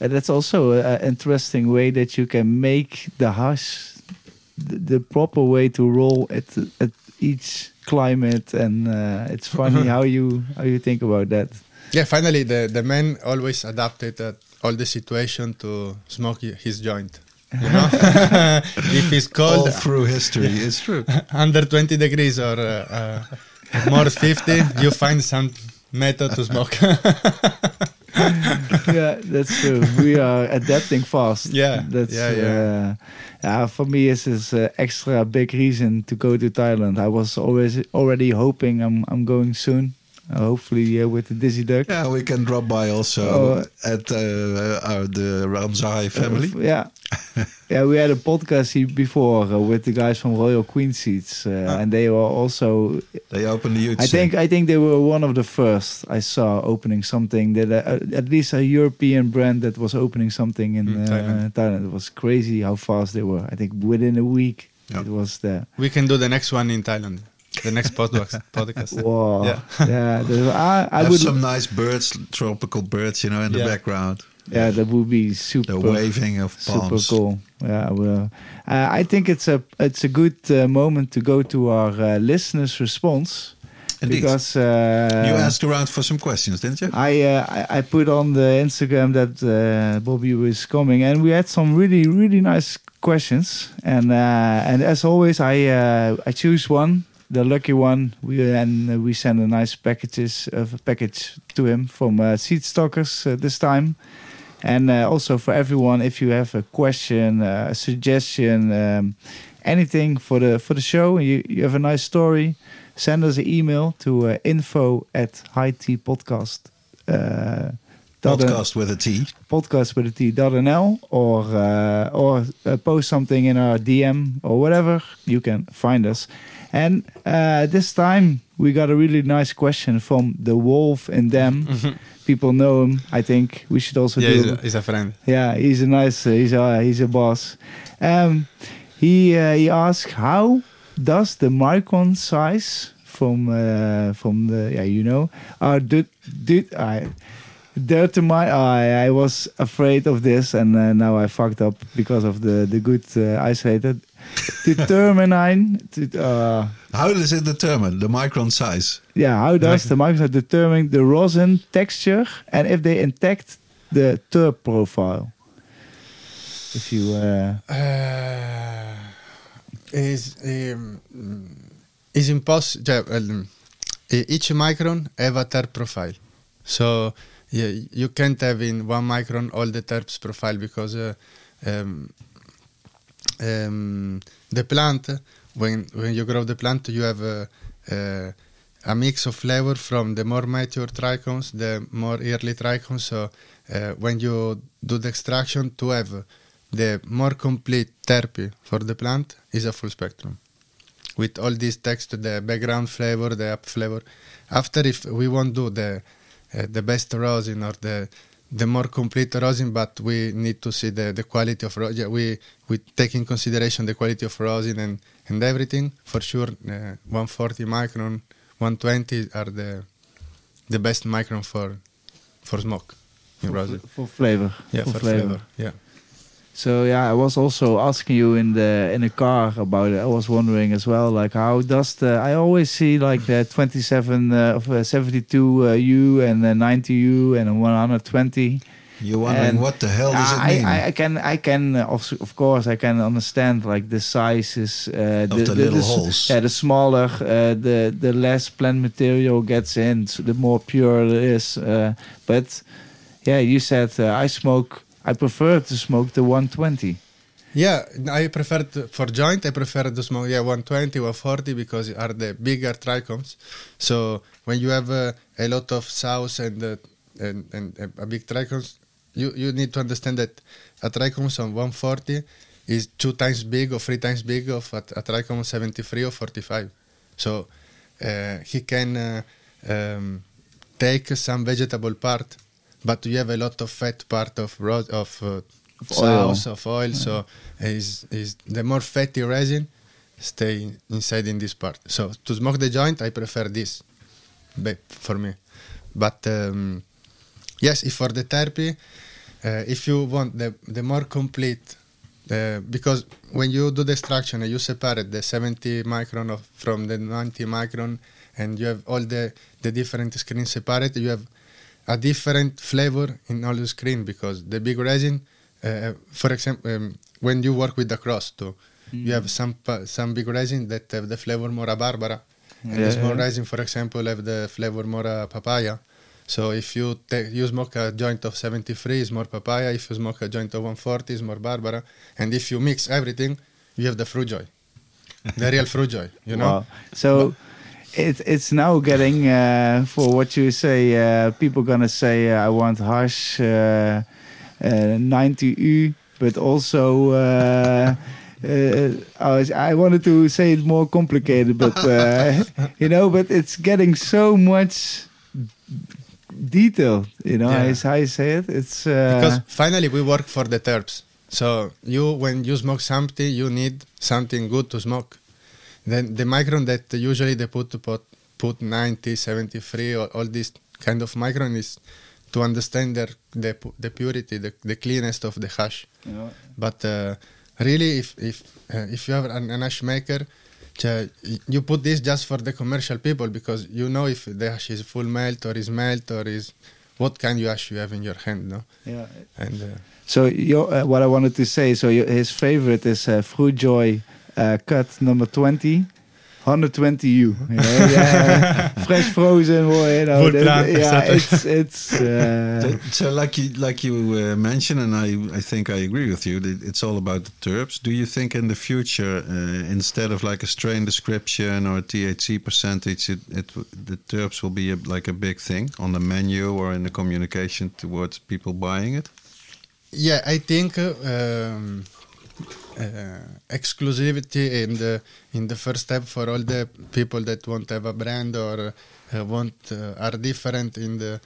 and that's also an interesting way that you can make the hash the, the proper way to roll at at each climate, and uh, it's funny how you how you think about that. Yeah, finally the the man always adapted uh, all the situation to smoke his joint. You know, if it's all cold, through history, it's true. under 20 degrees or uh, uh, more 50, you find some method to smoke. yeah, that's true. We are adapting fast. Yeah, that's yeah, yeah. Uh, yeah, for me, it's this uh, extra big reason to go to Thailand. I was always already hoping I'm I'm going soon. Uh, hopefully uh, with the Dizzy Duck. Yeah, we can drop by also Oh. at uh, our, the Ramzai family. Uh, yeah, yeah. We had a podcast here before uh, with the guys from Royal Queen Seeds, uh, Ah. and they were also. they opened the youth. I think I think they were one of the first I saw opening something that uh, at least a European brand that was opening something in Mm, uh, Thailand. Thailand. It was crazy how fast they were. I think within a week Yeah. it was there. we can do the next one in Thailand. The next podcast. podcast. Wow. Yeah. Yeah. I, I Have would. some nice birds, tropical birds, you know, in the background. Yeah, that would be super. The waving of palms. Super cool. Yeah, well, uh, I think it's a it's a good uh, moment to go to our uh, listeners' response Indeed. because uh, you asked around for some questions, didn't you? I, uh, I I put on the Instagram that uh, Bobby was coming, and we had some really really nice questions. And uh, and as always, I uh, I choose one, the lucky one. We and we send a nice packages of a package to him from uh, Seedstockers uh, this time. And uh, also for everyone, if you have a question, uh, a suggestion, um, anything for the for the show, you, you have a nice story, send us an email to uh, info at highteapodcast. Uh, dot- Podcast with a T. podcast with a T dot NL or uh, or uh, post something in our DM or whatever. You can find us. And uh, this time we got a really nice question from the Wolf in them. People know him. I think we should also Yeah, do. he's a, he's a friend. Yeah, he's a nice. Uh, he's a he's a boss. Um, he uh, he asked how does the micron size from uh, from the yeah you know uh did did I determine I I was afraid of this and uh, now I fucked up because of the the good uh, isolated determine uh, How does it determine the micron size? yeah how does the micron determine the rosin texture and if they intact the terp profile if you uh, Uh, is um, is impossible. Um, e- each micron have a terp profile, so yeah, you can't have in one micron all the terps profile because uh, um, um, the plant when when you grow the plant you have a, a, a mix of flavor from the more mature trichomes, the more early trichomes. So uh, when you do the extraction to have the more complete terpy for the plant is a full spectrum with all these text the background flavor the up flavor after if we won't do the uh, the best rosin or the the more complete rosin but we need to see the, the quality of rosin. We we take in consideration the quality of rosin and and everything. For sure uh, 140 micron 120 are the the best micron for for smoke in for, rosin. for flavor. Yeah for for, flavor. flavor yeah So yeah, I was also asking you in the in the car about it. I was wondering as well, like how does the I always see like the 27 uh, of uh, 72 uh, U and uh, 90 U and 120. You're wondering And what the hell does it I, mean? I, I can I can uh, of, of course I can understand like the sizes uh, Of the little s- holes. Yeah, the smaller uh, the the less plant material gets in, so the more pure it is. Uh, but yeah, you said uh, I smoke. I prefer to smoke the 120. Yeah, I prefer to, for joint. I prefer to smoke yeah 120 or 40 because are the bigger trichomes. So when you have uh, a lot of sauce and, uh, and and a big trichomes, you you need to understand that a trichomes on 140 is two times big or three times big of a, a trichome 73 or 45. So uh, he can uh, um, take some vegetable part, but you have a lot of fat part of ro- of uh, Of oil. of oil. So is is the more fatty resin stay inside in this part. So to smoke the joint, I prefer this, be- for me. But um, yes, if for the terpy, uh, if you want the the more complete, uh, because when you do the extraction and you separate the 70 micron of, from the 90 micron, and you have all the the different screens separate, you have a different flavor in all the screen because the big resin, uh, for example, um, when you work with the cross too, you have some some big resin that have the flavor more a barbara, and Yeah, the small resin, for example, have the flavor more a papaya. So if you take you smoke a joint of 73, is more papaya. If you smoke a joint of 140, is more barbara. And if you mix everything, you have the fruit joy, the real fruit joy. You know. Wow. So it, it's now getting uh, for what you say. Uh, people gonna say uh, I want harsh uh, uh, 90u, but also. Uh, uh, I, was, I wanted to say it more complicated, but uh, you know, but it's getting so much detailed. You know, Yeah. as I say it, it's uh, because finally we work for the terps. So you, when you smoke something, you need something good to smoke. Then the micron that usually they put to put, put 90, 73, or all this kind of micron is to understand their, the the purity, the, the cleanest of the hash. Yeah. But uh, really, if if uh, if you have an, an hash maker, you put this just for the commercial people because you know if the hash is full melt or is melt or is what kind of hash you have in your hand, no? Yeah. And uh, So your, uh, what I wanted to say, so your, his favorite is uh, Fruit Joy uh, cut number 20. 120 U. Yeah, yeah. fresh frozen, boy. You know, Full that- yeah, it's it's. Uh, So, so like you like you uh, mentioned, and I, I think I agree with you. That it's all about the terps. Do you think in the future, uh, instead of like a strain description or a THC percentage, it, it the terps will be a, like a big thing on the menu or in the communication towards people buying it? Yeah, I think uh, um, exclusivity in the in the first step for all the people that want to have a brand or uh, want uh, are different in the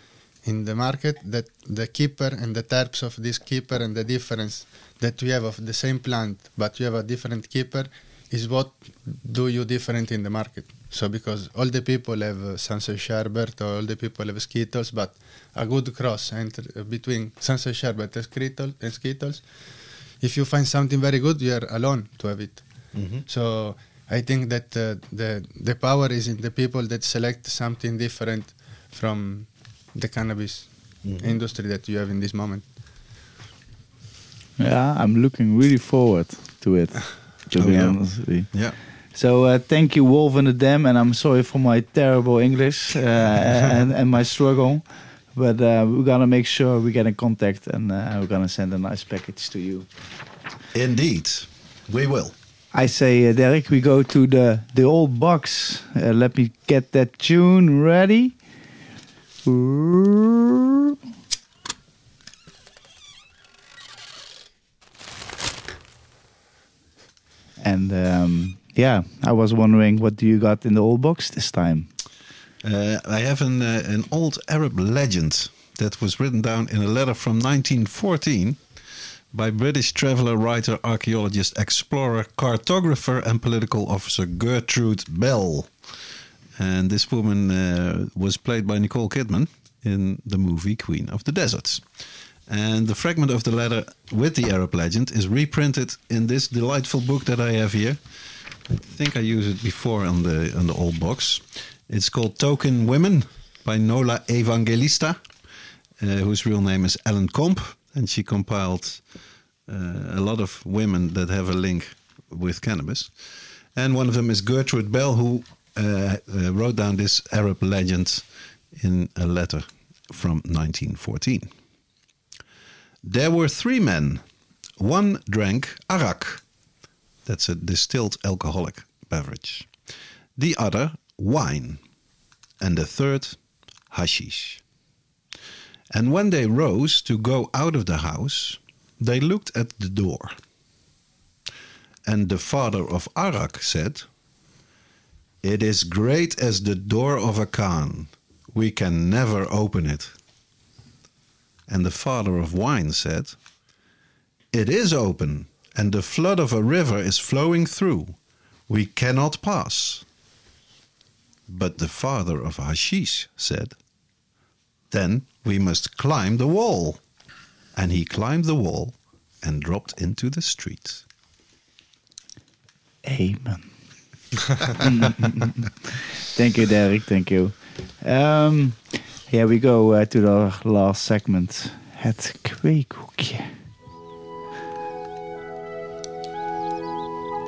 in the market. That the keeper and the types of this keeper and the difference that we have of the same plant, but you have a different keeper, is what do you different in the market. So because all the people have uh, Sherbet or all the people have Skittles, but a good cross uh, between Sunset Sherbet and Skittles, and Skittles, if you find something very good, you are alone to have it. So I think that uh, the the power is in the people that select something different from the cannabis industry that you have in this moment. yeah, I'm looking really forward to it. To Oh, be yeah. honest with you. Yeah. So uh, thank you, Wolf and the Dam, and I'm sorry for my terrible English uh, and, and my struggle. But uh, we're gonna make sure we get in contact, and uh, we're gonna send a nice package to you. Indeed, we will. I say, uh, Dirk, we go to the the old box. Uh, let me get that tune ready. And um, yeah, I was wondering, what do you got in the old box this time? Uh, I have an, uh, an old Arab legend that was written down in a letter from 1914 by British traveler, writer, archaeologist, explorer, cartographer, and political officer Gertrude Bell. And this woman uh, was played by Nicole Kidman in the movie Queen of the Deserts. And the fragment of the letter with the Arab legend is reprinted in this delightful book that I have here. I think I used it before on the on the old box. It's called Tokin' Women by Nola Evangelista, uh, whose real name is Ellen Komp, and she compiled uh, a lot of women that have a link with cannabis. And one of them is Gertrude Bell, who uh, uh, wrote down this Arab legend in a letter from 1914. There were three men. One drank arak, that's a distilled alcoholic beverage. The other, wine. And the third, hashish. And when they rose to go out of the house, they looked at the door. And the father of Arak said, It is great as the door of a Khan. We can never open it. And the father of wine said, It is open, and the flood of a river is flowing through. We cannot pass. But the father of Hashish said, Then we must climb the wall. And he climbed the wall and dropped into the street. Amen. Thank you, Dirk. Thank you. Um, here we go uh, to the last segment. Het kweekhoekje.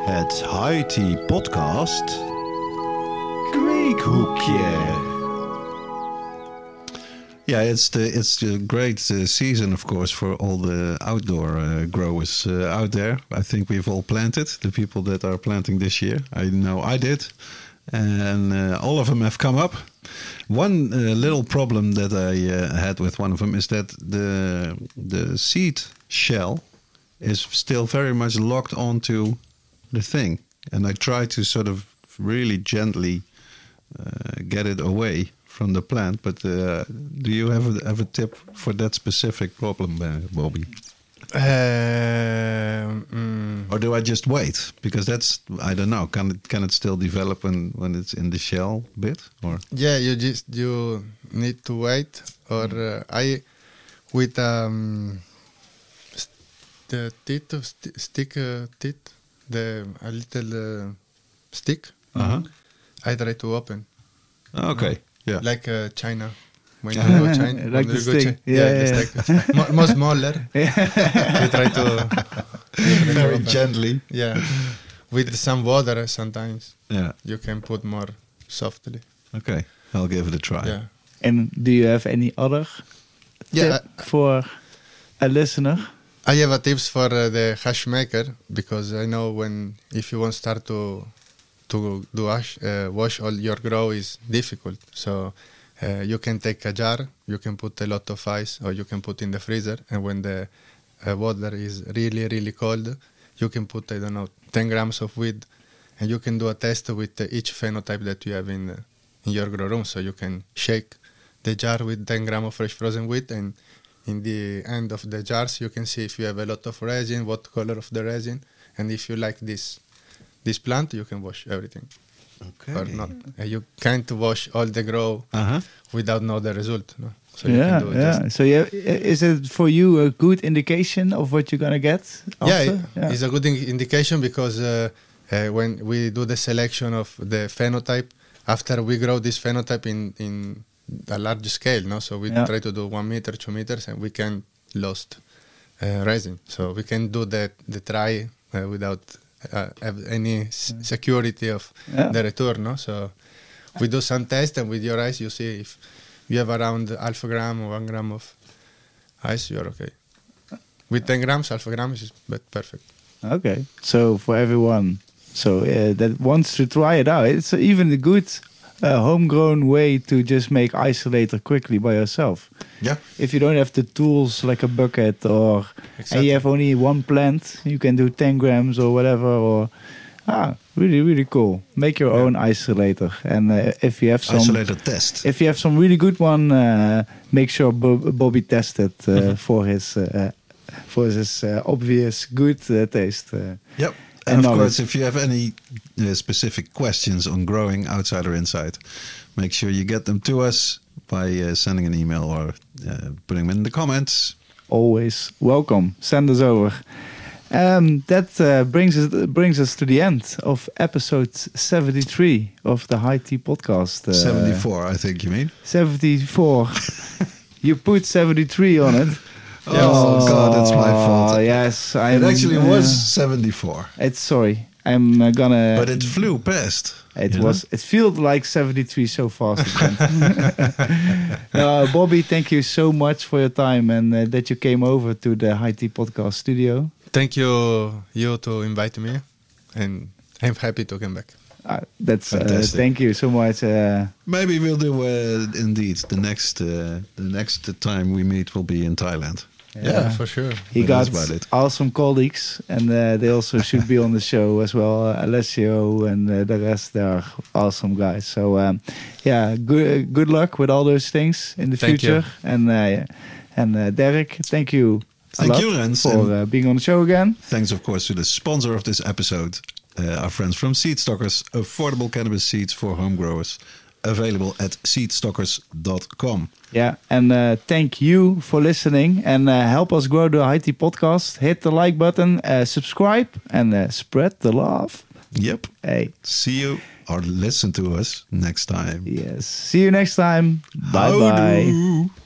Het High Tea Podcast. Yeah, it's the it's a great uh, season, of course, for all the outdoor uh, growers uh, out there. I think we've all planted. The people that are planting this year, I know I did, and uh, all of them have come up. One uh, little problem that I uh, had with one of them is that the the seed shell is still very much locked onto the thing, and I try to sort of really gently get it away from the plant. But uh, do you have a, have a tip for that specific problem, uh, Bobby? Um, mm, Or do I just wait? Because that's I don't know. Can it can it still develop when when it's in the shell bit? Or yeah, you just you need to wait. Or uh, I with um st- the teeth of st- stick uh, the a little uh, stick. uh-huh. I try to open okay, yeah, like uh, China. When you Yeah. go China, Like when the stick. Chi- Yeah, the yeah. stick. Mo- more smaller. you try to very gently. Yeah, with some water sometimes Yeah, you can put more softly. okay. I'll give it a try. Yeah. And do you have any other Yeah, tip for a listener? I have a tips for uh, the hash maker because I know when if you want to start to to do hash, uh, wash all your grow is difficult. So uh, you can take a jar, you can put a lot of ice, or you can put in the freezer, and when the uh, water is really really cold, you can put I don't know 10 grams of weed, and you can do a test with each phenotype that you have in in your grow room. So you can shake the jar with 10 grams of fresh frozen wheat and in the end of the jars you can see if you have a lot of resin what color of the resin and if you like this this plant you can wash everything Okay. or not you can't wash all the grow Uh huh. without know the result no so you yeah, can do yeah. just So yeah, is it for you a good indication of what you're gonna get? yeah, it- it's a good in- indication because uh, uh, when we do the selection of the phenotype, after we grow this phenotype in, in a large scale, no, so we Yeah. try to do one meter, two meters, and we can lost uh, resin. So we can do the the try uh, without uh, have any s- security of Yeah. the return, no. So we do some test, and with your eyes, you see if you have around half a gram or one gram of ice, you're okay. With 10 grams, half a gram is but perfect. Okay. So for everyone, so uh, that wants to try it out, it's even a good uh, homegrown way to just make ice-o-lator quickly by yourself. Yeah. If you don't have the tools like a bucket or and you have only one plant, you can do 10 grams or whatever. Or ah, really, really cool. Make your Yeah. own ice-o-lator, and uh, if you have some. Isolated test. If you have some really good one, uh, make sure Bob, Bobby tested uh, for his uh, for his uh, obvious good uh, taste. Uh, Yep. And And of course, if you have any uh, specific questions on growing outside or inside, make sure you get them to us by uh, sending an email or uh, putting them in the comments. always welcome. Send us over. Um, that uh, brings us brings us to the end of episode seventy three of the High Tea podcast. Uh, 74, I think you mean. Seventy four. you put seventy three on it. Oh, God, it's my fault. Oh, Yes, I. It actually was 74, It's sorry. I'm uh, gonna. but it flew past. It you know? was. It felt like 73 so fast. it went. no, Bobby, thank you so much for your time and uh, that you came over to the High Tea Podcast studio. Thank you, you to invite me, and I'm happy to come back. Uh, that's uh, Fantastic. thank you so much. Uh, Maybe we'll do uh, indeed the next uh, the next time we meet will be in Thailand. Yeah. for sure. he But got about it. awesome colleagues, and uh, they also should be on the show as well. Uh, Alessio and uh, the rest, they are awesome guys. So um, yeah, good good luck with all those things in the Thank future. you. And uh, and uh, Dirk, thank you. a Thank lot you, Rens, for uh, being on the show again. Thanks, of course, to the sponsor of this episode, uh, our friends from Seedstockers, affordable cannabis seeds for home growers, available at seedstockers.com. Yeah, and uh, thank you for listening and uh, help us grow the Tea podcast. Hit the like button, uh, subscribe, and uh, spread the love. Yep. Hey, See you or listen to us next time. yes. See you next time. Bye bye.